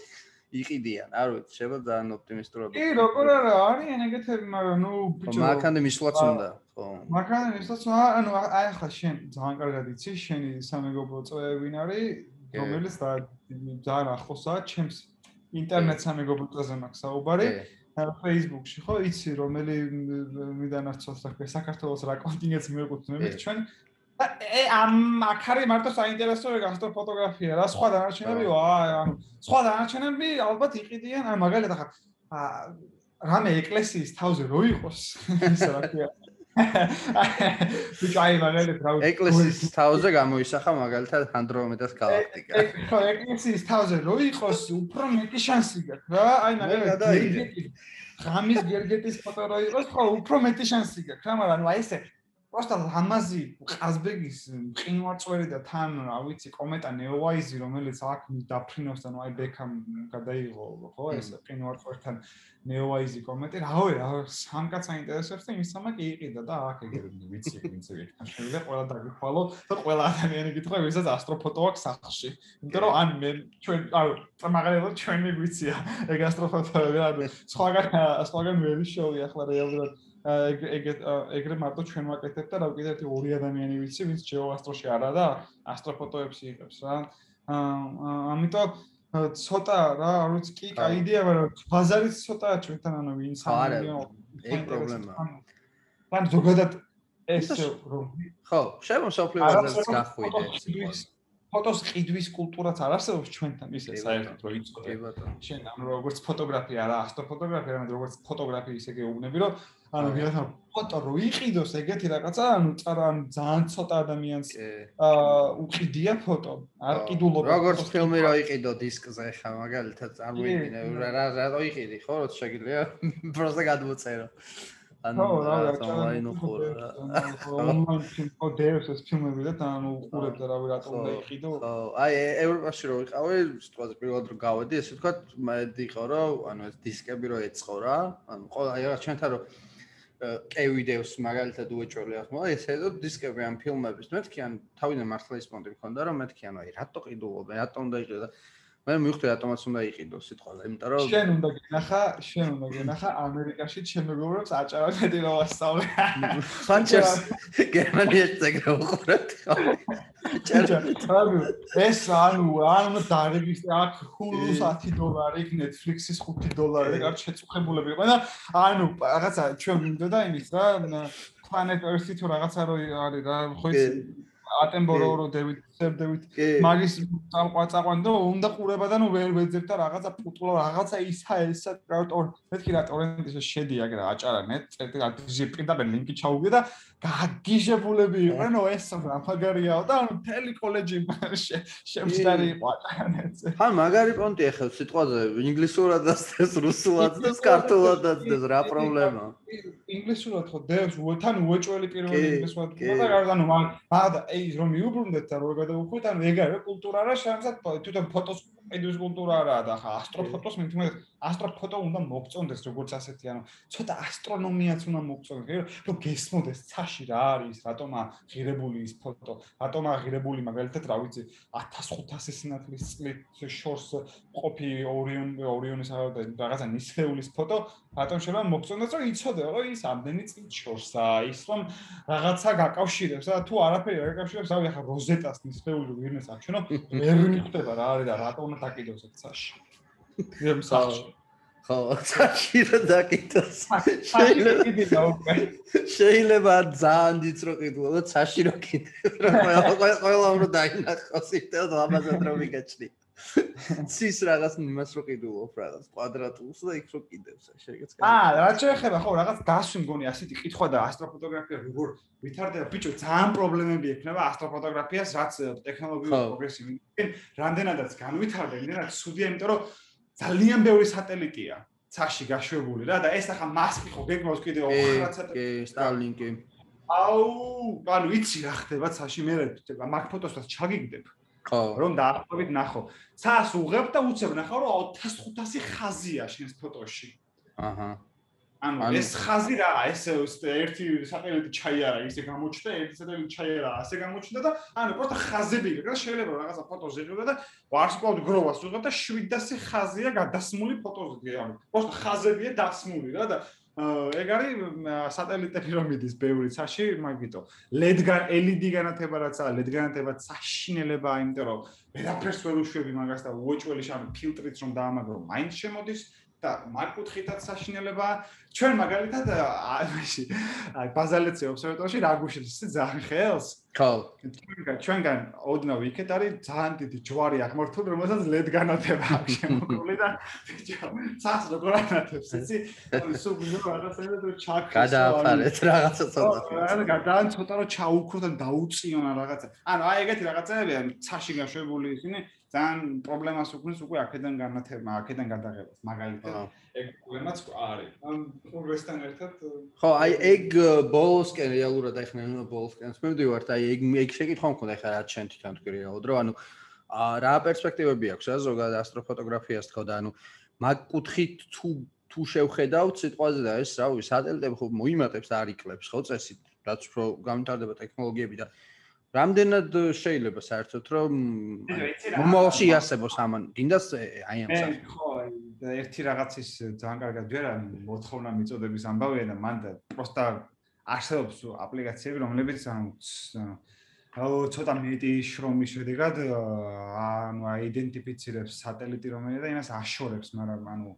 იყიდიან. არ ვიცი, შეიძლება ძალიან ოპტიმისტურად. კი, როგორ არა, არიან ეგეთები, მაგრამ ნუ ბიჭო. მაქანდე მისვლაც უნდა, ხო. მაქანდე მისვლაც, ანუ აი ახლა შენ ძალიან კარგად იცი, შენი სამეგობრო წვევი ვინ არის? რომელიც და ძალიან ახლოსაა ჩემს ინტერნეტ სამეგობროზე მაქვს საუბარი. Facebook-ში ხო? იცი რომელი მიდანარჩოს რა ქვია საქართველოს რა კონტინენტს მიეკუთვნებით ჩვენ. ე ამ აქარი მარტო საინტერესო გასტრო ფოტოგრაფია რა. სხვა დანარჩენები აი ანუ სხვა დანარჩენები ალბათ იყიდიან. აი მაგალითად ახლა რამე ეკლესიის თავზე რო იყოს ის რა ქვია ბიჭაი მაგალითად რა ეკლესიის თავზე გამოისახა მაგალითად ანდრომედას galaktika. ხო, ეკლესიის თავზე რო იყოს, უფრო მეტი შანსი გაქვს რა. აი მაგალითად ღამის გერგეტის ფოტო რო იყოს, ხო, უფრო მეტი შანსი გაქვს რა, მაგრამ აი ესე просто ლამაზი ყაზბეგის ყინვარწვერი და თან რა ვიცი კომენტა ნეოვაიზი რომელიც აქ დაფრინავს და ნუ აი ბექამ გადაიღო ხო ეს ყინვარწვერთან ნეოვაიზი კომენტი რავი რა სამკაც აინტერესებს და ის სამა კი იყიდა და აქ ეგრე ვიცი ვინც ეგრე შეიძლება ყველა დაგიხვალო და ყველა ადამიანი გითხრა ვისაც ასტროფოტო აქვს სახლში იმიტომ რომ ან მე ჩვენ ანუ მაგალითად ჩვენ მიგვიცია ეგ ასტროფოტოები ანუ სხვაგან სხვაგან ვერ შოვი ახლა რეალურად ეგ ეგრე მარტო ჩვენ ვაკეთებ და რა ერთი ორი ადამიანი ვიცი ვინც ჯეოასტროში არა და ასტროფოტოებს იღებს რა. ამიტომ ცოტა რა არ ვიცი კი კაი იდეა მაგრამ ბაზარიც ცოტაა ჩვენთან ანუ ვინც არა ეგ პრობლემაა ან ზოგადად ეს ხო შეიძლება სოფლიო ბაზარს გახვიდე ფოტოს ყიდვის კულტურაც არ არსებობს ჩვენთან ისე საერთოდ რომ იწოდე შენ ანუ როგორც ფოტოგრაფია რა ასტროფოტოგრაფია მაგრამ როგორც ფოტოგრაფია ისე გეუბნები რომ ანუ ვიღაცა ფოტო რო იყიდოს ეგეთი რაღაცა, ანუ წარა ანუ ძალიან ცოტა ადამიანს აა უყიდია ფოტო. არ ყიდულობა. როგორც ფილმი რო იყიდო დისკზე ხა მაგალითად წარმოიდგინე რა რა რო იყიდი ხო რო შეგიძლია პროსტა გადმოწერო. ანუ რა ონლაინ უყურე რა. ონლაინ ფილმო დევს ფილმები და ანუ უყურებ და რავი რატომ უნდა იყიდო. ხო, აი ევროპაში რო ვიყავი, სიტყვაზე პირველად რო გავედი, ესე ვთქვათ, მე დიყო რომ ანუ ეს დისკები რო ეწყო რა, ანუ ყველა აი რა ჩვენთან რო კევიდეოს მაგალითად უეჭველი ახლა ესე რომ დისკები ამ ფილმების. მეთქი ან თავიდან მართლა ის პონტი მქონდა რომ მეთქი ანუ აი რატო ყიდულობენ რატო უნდა იყიდო და მე მივხვდი რატომაც უნდა იყიდოს სიტყვა იმიტომ რომ შენ უნდა გენახა შენ უნდა გენახა ამერიკაში ჩემ მეგობრებს აჭარად მეტი რა ვასწავლე ფანჩერს გერმანიაში წეგრა უყურებთ ხო? ეს ანუ ანუ დარეგისტრა აქ ჰულუს 10 დოლარი ნეტფლიქსის 5 დოლარი და შეწუხებულები იყო და ანუ რაღაცა ჩვენ მინდოდა იმის რა planet earth-ი თუ რაღაცა რო არის რა ხო ის ატემბორო რო დევით სერდევით მაგის წაყვან და უნდა ყურება და ნუ ვერ ვეძებ და რაღაცა პუტულო რაღაცა ისა ესა ტორ მეთქი რა ტორენტის შედი აგრა აჭარა ნეტ წერტი აზი პირდაპირ ლინკი ჩაუგე და გაგიჟებულები იყვნენ ო ეს საფაგარიაო და ანუ თელი კოლეჯი შემშდარი იყო აჭარანეთზე ხან მაგარი პონტი ახლა სიტყვაზე ინგლისურად და რუსულად და ქართულად და რა პრობლემაა ინგლისურად ხო დევს უეთან უეჭველი პირველი ინგლისურად და ანუ მაგ აი რომ მიუბრუნდეთ და რო გადავუხვით ანუ ეგ არის კულტურა რა შეიძლება თვითონ ფოტოს პედვის კულტურა რა და ხა ასტროფოტოს მეტი ასტროფოტო უნდა მოგწონდეს როგორც ასეთი ანუ ცოტა ასტრონომიაც უნდა მოგწონდეს რომ გესმოდეს ცაში რა არის რატომა ღირებული ის ფოტო რატომა ღირებული მაგალითად რა ვიცი 1500 სინათლის წლით შორს ყოფი ორიონ ორიონის რაღაცა ნისხეულის ფოტო რატომ შეიძლება მოგწონდეს რომ იცოდე რომ ის ამდენი წლით შორსა ის რომ რაღაცა გაკავშირებს და თუ არაფერი არ გაკავშირებს ავი ახლა როზეტას ნისხეული ვინმეს აჩვენო ვერ მიხვდება რა არის და რატომ დაკიდოს ეს ცაში იმ სახში ხო ცაში რა დაკიდოს. შეიძლება შეიძლება ძალიან დიწრო კიდო და ცაში რო კიდე რა ყველა ყველა უნდა დაინახოს ისე და ამაზე რომ მიგაჩნი ცის რაღაც იმას რო კიდულობ რაღაც კვადრატულს და იქ რო კიდევს შეგეც აა რა შეიძლება ხო რაღაც დასვი მგონი ასეთი კითხვა და ასტროფოტოგრაფია როგორ ვითარდება? ბიჭო ძალიან პრობლემები ექნება ასტროფოტოგრაფიას რაც ტექნოლოგიური პროგრესი ვინ რამდენადაც განვითარდა იმენად სუდია იმიტომ რომ ძალიან ბევრი სატელიტია ცაში გაშვებული რა და ეს ახლა მასკი ხო გეგმავს კიდე 9 სატელიტი კი სტარლინკი აუ ანუ იცი რა ხდება ცაში მე მაგ ფოტოსაც ჩაგიგდებ რომ დაახლოებით ნახო. ცას უღებ და უცებ ნახო რომ 1500 ხაზია შენს ფოტოში. აჰა. ანუ ეს ხაზი რა ეს ერთი სატელიტი ჩაიარა ისე გამოჩნდა ერთი სატელიტი ჩაიარა ასე გამოჩნდა და ანუ პროსტა ხაზები რა შეიძლება რაღაცა ფოტოზე იყიდა და ვარსკვლავ გროვას უღებ და 700 ხაზია გადასმული ფოტოზე ანუ პროსტა ხაზებია დასმული რა და ეგ არის სატელიტები რომ მიდის ბევრი ცაში, მაგიტო. LED-გან LED განათება რაც არის, LED განათება საშინელებაა, იმიტომ რომ ვერაფერს ვერ უშვები მაგას და უოჭველი შენ ფილტრიც რომ დაამაგრო, მაინც შემოდის და მარკუთხითაც საშინელება. ჩვენ მაგალითად აი ბაზალეცე ობსერვატორიაში რა გუშინს ძალიან ხელს? ხო. ჩვენგან ჩვენგან ოდნავ იქეთ არის ძალიან დიდი ჯვარი აღმართული რომელსაც ლედ განათება აქვს შემოკლი და ცას როგორ ანათებს იცი? სულ გიო რაღაცა და ჩაკ გადააფარეთ რაღაცა ცოტა გადაან ცოტა რომ ჩაუქრო და დაუწიონ რაღაცა. ანუ აი ეგეთი რაღაცებია ცაში გაშვებული ისინი ძალიან პრობლემას უქმნის უკვე აქედან განათება, აქედან გადაღებას, მაგალითად. ეგ პრობლემაც არის. ამ პროგრესთან ერთად ხო, აი ეგ ბოლოსკენ რეალურად აი ხნა ბოლოსკენს მივდივართ, აი ეგ ეგ შეკითხვა მქონდა ხა რა ჩვენ თვითონ თქვი რეალურად, რომ ანუ რა პერსპექტივები აქვს რა ზოგადად ასტროფოტოგრაფიას თქო და ანუ მაგ კუთხით თუ თუ შევხედავთ სიტყვაზე და ეს რავი სატელიტები ხო მოიმატებს და არიკლებს ხო წესით რაც უფრო გამთარდება ტექნოლოგიები და რამდენად შეიძლება საერთოდ რომ მომავალში იასებოს ამან? გინდას აი ამ სახე ხო ერთი რაღაცის ძალიან კარგად ვერა მოთხოვნა მიწოდების ამბავია და მან და პროსტა არსებობს აპლიკაციები რომლებიც ანუ ცოტა მეტი შრომის შედეგად ანუ აიდენტიფიცირებს სატელიტი რომელია და იმას აშორებს მაგრამ ანუ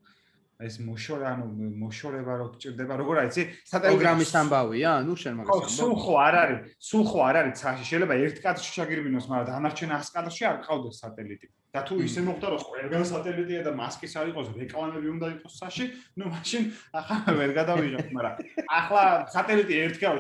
ეს მოშორება ანუ მოშორება რო გჭირდება როგორ არის იცი? პროგრამის ამბავია ანუ შენ მაგას ამბავ. სულ ხო არ არის სულ ხო არ არის ცაში შეიძლება ერთ კადრში ჩაგირბინოს მაგრამ დანარჩენ 100 კადრში არ ყავდეს სატელიტი და თუ ისე მოხდა რომ ყველგან სატელიტია და მასკის არ იყოს რეკლამები უნდა იყოს საში? ნუ მაშინ ახლა ვერ გადავიღებ მაგრამ ახლა სატელიტი ერთ გაო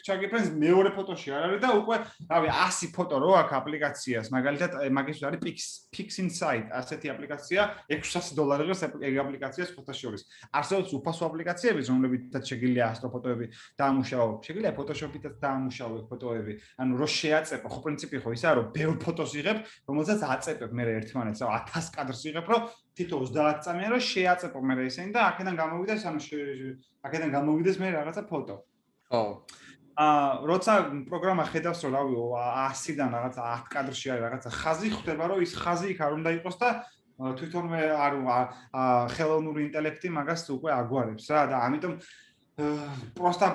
ჩაგიფრენს მეორე ფოტოში არ არის და უკვე რავი 100 ფოტო რო აქვს აპლიკაციას მაგალითად მაგის არის pix pix inside ასეთი აპლიკაცია 600 დოლარიღებს ეგ აპლიკაციას ფოტოშოპის არსებობს უფასო აპლიკაციები რომლებითაც შეგიძლია ასტროფოტოები დაამუშავო შეგიძლია ფოტოშოპითაც დაამუშავო ფოტოები ანუ რო შეაწეპო ხო პრინციპი ხო ისაა რომ ბევრ ფოტოს იღებ რომელსაც აწეპებ მე ერთმანეთს. 1000 კადრს იღებ რომ თითო 30 წამია რომ შეაწეპო მე ისინი და აქედან გამოვიდეს ანუ აქედან გამოვიდეს მე რაღაცა ფოტო. ხო. ა როცა პროგრამა ხედავს რომ რავი 100-დან რაღაცა 10 კადრში არის რაღაცა ხაზი ხვდება რომ ის ხაზი იქ არ უნდა იყოს და თვითონვე არ ხელოვნური ინტელექტი მაგას უკვე აგვარებს რა და ამიტომ პროსტა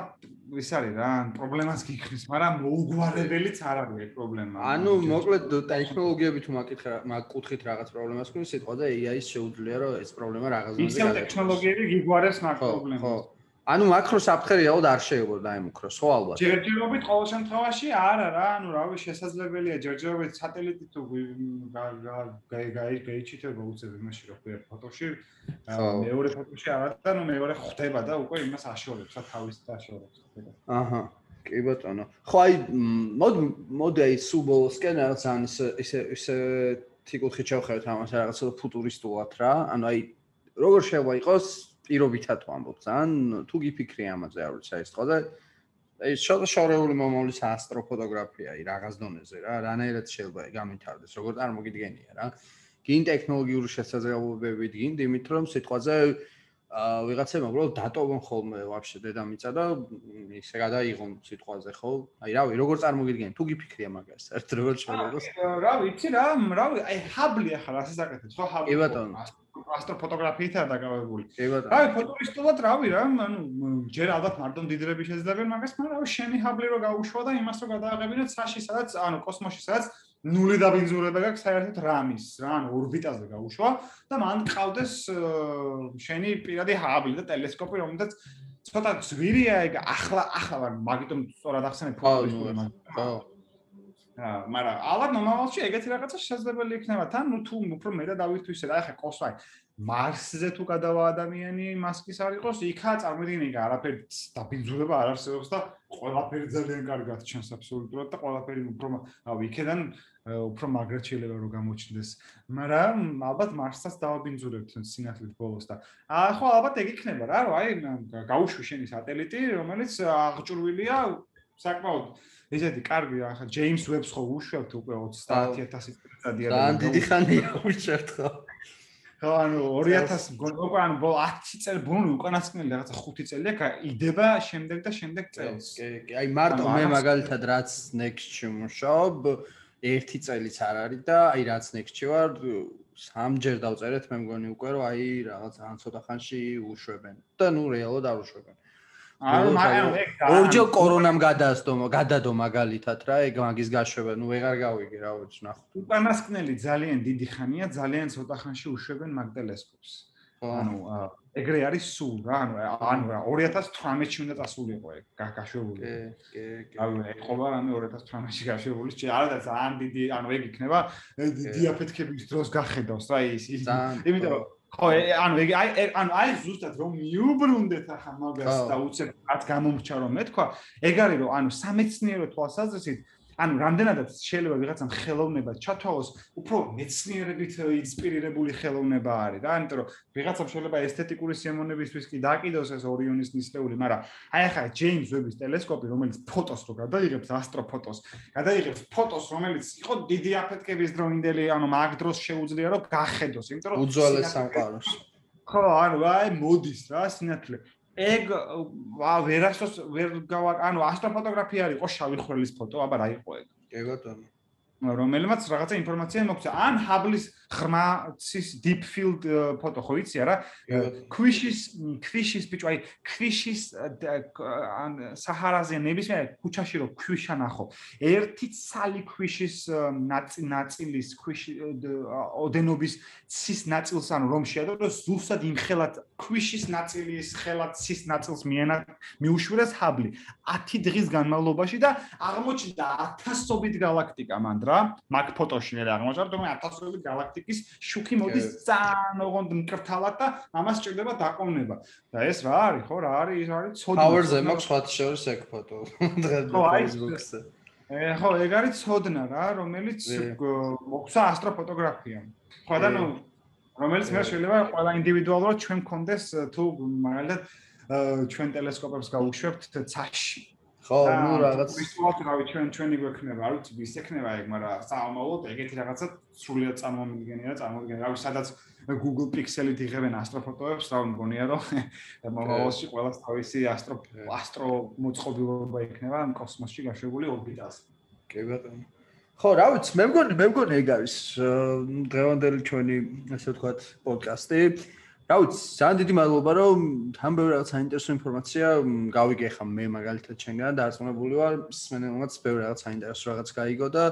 ის არის რა, პრობლემას გიქრის, მაგრამ მოუგვარებელიც არ არის ეს პრობლემა. ანუ მოკლედ ტექნოლოგიები თუ მაგითხა, მაგ კუთხით რაღაც პრობლემას ქონს, სიტყვა და AI-ს შეუძლია რომ ეს პრობლემა რაღაცა ისე ტექნოლოგიები გიგვარებს მაგ პრობლემას. ხო, ანუ მაკრო საფრთხეებად არ შეიძლება დაემუქროს, ხო ალბათ. ჯერჯერობით ყოველ შემთხვევაში არა რა, ანუ რავი შესაძლებელია ჯერჯერობით სატელიტი თუ გაიჩიტება უცებ იმაში რო ხერ ფოტოში. მეორე ფოტოში არა და ნუ მეორე ხდება და უკვე იმას აშორებს, რა თავის აშორებს. აჰა. კი ბატონო. ხო აი მოდ მოდი აი სუბოლსკენ რაღაც ან ის ის ის თიკუთხი ჩავხერეთ ამას რაღაცა ფუტურისტულად რა. ანუ აი როგორ შეიძლება იყოს პირობითად ვამბობ, ძალიან თუ გიფიქრე ამაზე, არ ვიცი, ეს თქო და ეს შორეული მომავლის ასტროფოტოგრაფია, აი რაღაც დონეზე რა, რანაირად შეიძლება გამითარდეს, როგორ წარმოგიდგენია რა. გინ ტექნოლოგიური შესაძლებლობები გინ იმით რომ სიტყვაზე ვიღაცამ უბრალოდ დატოვონ ხოლმე ვაფშე დედამიწა და ისე გადაიღონ სიტყვაზე ხო? აი რავი, როგორ წარმოგიდგენ? თუ გიფიქრია მაგას, ერთ როგორ შეიძლება? რა ვიცი რა, რავი, აი ჰაბლი ახლა რა შესაკეთებს, ხო ჰაბლი? კი ბატონო. ასტროფოტოგრაფიითაა დაკავებული. კი ბატონო. რავი, რა, ანუ ჯერ ალბათ მარტო მდიდრები შეძლებენ მაგას, მაგრამ რავი, შენი ჰაბლი რო გაუშვა და იმას რო გადააღებინოთ საში, სადაც ანუ კოსმოსში, სადაც ნული დაბინძურება გაქვს საერთოდ რამის, რა, ანუ ორბიტაზე გაუშვა და მან ყავდეს შენი პირადი ჰაბლი და ტელესკოპი, რომელთაც ცოტა ძვირია ეგ ახლა ახლა მაგიტომ სწორად ახსენებ ფოტოისტული. ხო. მაგრამ ალბათ ნორმალში ეგეთი რაღაცა შესაძლებელი იქნება თან, ნუ თუ უფრო მეტად დავითვისე და ახლა კოსმოსი მარსზე თუ გადავა ადამიანი მასკის არ იყოს, იქა წარმოიდგინე იქ არაფერი დაბინძურება არ არსებობს და ყველაფერი ძალიან კარგად ჩანს აბსოლუტურად და ყველაფერი უფრო აუ იქედან უფრო მაგრად შეიძლება რომ გამოჩნდეს. მაგრამ ალბათ მარსსაც დავაბინძურებთ სინათლით ბოლოს და ხო ალბათ ეგ იქნება რა, რომ აი გაუშვი შენი სატელიტი, რომელიც აღჭურვილია საკმაოდ ესეთი კარგი ახლა ჯეიმს ვებს ხო უშვებთ უკვე 30000 წელიწადია და დიდი ხანია უშვებთ ხო? ხო ანუ 2000 უკვე ანუ 10 წელი ბუნი უკანასკნელი რაღაცა 5 წელი აქ იდება შემდეგ და შემდეგ წელს. კი კი აი მარტო მე მაგალითად რაც next-ში მუშაობ ერთი წელიც არ არის და აი რაც next-ში ვარ სამჯერ დავწერეთ მე მგონი უკვე რომ აი რაღაც ან ცოტა ხანში უშვებენ და ნუ რეალურად არ უშვებენ. ანუ მაგრამ ორჯერ კორონამ გადაასდო გადადო მაგალითად რა ეგ მაგის გაშვება. ნუ ვეღარ გავიგე რა ვიცი ნახო უკანასკნელი ძალიან დიდი ხანია ძალიან ცოტა ხანში უშვებენ მაგ ტელესკოპს ანუ ეგრე არის სულ რა ანუ ანუ 2018-ში უნდა წასულიყო ეგ გაშვებული. კი კი კი. ანუ ეგ ხომა რამე 2018-ში გაშვებული. შეიძლება არა და ძალიან დიდი ანუ ეგ იქნება დიდი აფეთქების დროს გახედავს რა ის იმიტომ რომ ხო ანუ ეგ აი ანუ აი ზუსტად რომ მიუბრუნდეთ ახლა მაგას და უცებ რაც გამომრჩა რომ მეთქვა ეგ არის რომ ანუ სამეცნიერო თვალსაზრისით ანუ რამდენადაც შეიძლება ვიღაცამ ხელოვნება ჩათვალოს, უფრო მეცნიერებით ინსპირირებული ხელოვნება არის რა, იმიტომ რომ ვიღაცამ შეიძლება ესთეტიკური სიამოვნებისთვის კი დაკიდოს ეს ორიონის ნისლეული, მაგრამ აი ახლა ჯეიმს ვების ტელესკოპი, რომელიც ფოტოს რო გადაიღებს ასტროფოტოს, გადაიღებს ფოტოს, რომელიც იყო დიდი აფეთქების დროინდელი, ანუ მაგ დროს შეუძლია რომ გახედოს, იმიტომ რომ უძველეს სამყაროს. ხო, ანუ აი მოდის რა სინათლე. ეგ ვა ვერასოს ვერ გავა ანუ ასტროფოტოგრაფია არის ყო შავი ხვრელის ფოტო აბა რა იყო ეგ? კი ბატონო რომელმაც რაღაცა ინფორმაცია მოგცა ან ჰაბლის ღრმაცის deep field ფოტო ხო იცი არა? ქვიშის ქვიშის ბიჭო აი ქვიშის ან საჰარაზე ნებისმიერ ქუჩაში რო ქვიშა ნახო ერთი ცალი ქვიშის ნაწილის ქვიში ოდენობის ცის ნაწილს ანუ რომ შეადო ზუსტად იმ ხელად ქვიშის ნაწილის ხელად ცის ნაწილს მიანა მიუშვირეს ჰაბლი 10 დღის განმავლობაში და აღმოჩნდა ათასობით galaktika მანდ რა მაგ ფოტოში ნერა აღმოჩნდა რომ ათასობით galaktikis შუქი მოდის ძალიან ოღონდ მკრთალად და ამას ჭირდება დაყოვნება. და ეს რა არის ხო? რა არის ის არის? ცოდნა. Power-ზე მაქვს სხვა შორის ეგ ფოტო დღეს Facebook-ზე ე ხო ეგ არის ცოდნა რა რომელიც მოხსა ასტროფოტოგრაფია ხო და ნუ რომელიც მე შეიძლება ყველა ინდივიდუალურად ჩვენ კონდეს თუ მაგალითად ჩვენ ტელესკოპებს გავუშვებთ ცაში ხო, ნუ რაღაც ვისვათ რავი ჩვენ ჩვენი გვექნება, არ ვიცი ვის ექნება ეგ, მაგრამ საომავლოდ ეგეთი რაღაცა სრულიად წარმომიდგენია, წარმომიდგენია, რავი, სადაც Google Pixel-ით იღებენ ასტროფოტოებს, რა მგონია რომ მომავალში ყველას თავისი ასტრო ასტრო მოწყობილობა იქნება კოსმოსში გაშვებული ორბიტაზე. კი ბატონო. ხო, რა ვიცი, მე მგონი, მე მგონი ეგ არის დღევანდელი ჩვენი ასე ვთქვათ პოდკასტი. რა ვიცი, ძალიან დიდი მადლობა, რომ თან ბევრი რაღაც საინტერესო ინფორმაცია გავიგე ხა მე მაგალითად ჩემგან დაარწმუნებული ვარ, სმენელმაც ბევრი რაღაც საინტერესო რაღაც გაიგო და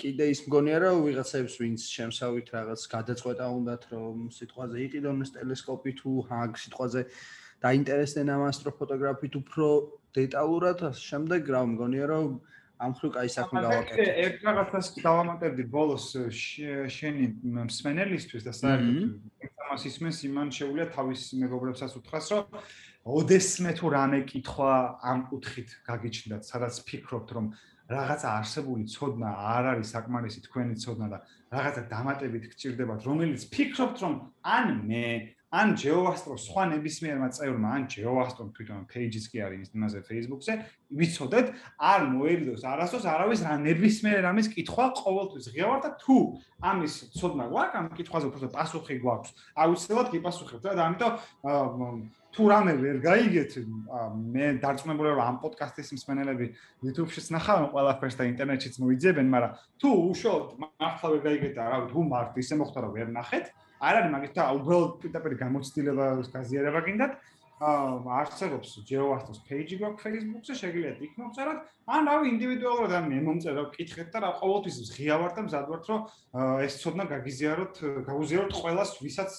კიდე ის მგონია რომ ვიღაცებს ვინც შემსავით რაღაც გადაწყვეტა უნდათ რომ სიტყვაზე იყიდონ ეს ტელესკოპი თუ ჰაგ სიტყვაზე დაინტერესდნენ ამ ასტროფოტოგრაფით უფრო დეტალურად შემდეგ რა მგონია რომ ამ ხრი კაი საქმე გავაკეთე. ეგ რაღაცას დავამატებდი ბოლოს შენი მსმენელისთვის და საერთოდ ამას ისმენს იმან შეუულია თავის მეგობრებსაც უთხრას რომ ოდესმე თუ რამე კითხვა ამ კუთხით გაგიჩნდათ სადაც ფიქრობთ რომ რაღაცა არსებული ცოდნა არ არის საკმარისი თქვენი ცოდნა და რაღაცა დამატებით გჭირდებათ რომელიც ფიქრობთ რომ ან მე ან GeoAstro სხვა ნებისმიერმა წევრმა, ან GeoAstro თვითონ page-იც კი არის იმაზე Facebook-ზე, ვიცოდეთ, არ მოერიდოს არასდროს არავის რა ნებისმიერ რამის კითხვა ყოველთვის ღია ვარ და თუ ამის ცოდნა გვაქვს, ამ კითხვაზე უფრო პასუხი გვაქვს, აუცილებლად გიპასუხებთ და ამიტომ თუ რამე ვერ გაიგეთ, მე დარწმუნებული ვარ ამ პოდკასტის მსმენელები YouTube-შიც ნახავენ ყველაფერს და ინტერნეტშიც მოიძებენ, მაგრამ თუ უშუალოდ მართლა ვერ გაიგეთ და რა ვიცი, უმარტ ისე მოხდა რომ ვერ ნახეთ, არ არის მაგით და უბრალოდ პირდაპირ გამოცდილება გაზიარება გინდათ, აა არსებობს GeoAstros page გვაქვს Facebook-ზე, შეგიძლიათ იქ მოწეროთ, ან რავი ინდივიდუალურად ან მე მომწერო, კითხეთ და რა ყოველთვის ღია ვარ და მზად ვარ, რომ ეს ცოდნა გაგიზიაროთ, გაგუზიაროთ ყველას, ვისაც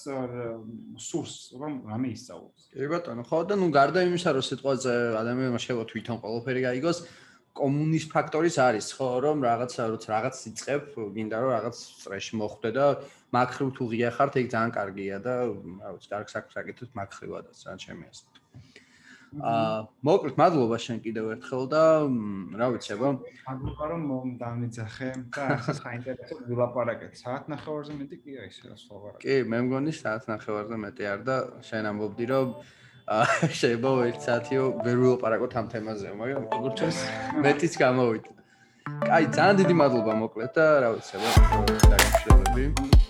სურს, რომ რამე ისწავლოს. კი ბატონო, ხო და ნუ გარდა იმისა, რომ სიტყვაზე ადამიანმა შეიძლება თვითონ ყველაფერი გაიგოს, კომუნის ფაქტორიც არის, ხო, რომ რაღაცა როცა რაღაც იწებ, გინდა რომ რაღაც სტრესში მოხვდე და მაგხრივ თუ ღია ხართ, ეგ ძალიან კარგია და რა ვიცი, კარგ აკეთებ მაგხრივადაც, რა ჩემი ასეთ. აა, მოკლედ, მადლობა შენ კიდევ ერთხელ და რა ვიცი, აბა, მადლობა რომ მომდამიძახე და ასე საინტერესო ვილაპარაკეთ. საათ ნახევარზე მეტი კი არის რა სხვა ვარ. კი, მე მგონი საათ ნახევარზე მეტი არ და შენ ამბობდი რომ შეიძლება ერთ საათიო ვერ ვილაპარაკოთ ამ თემაზე, მაგრამ როგორც ჩანს, მეტიც გამოვიდა. კაი, ძალიან დიდი მადლობა მოკლედ და რა ვიცი, დაგიშვებები.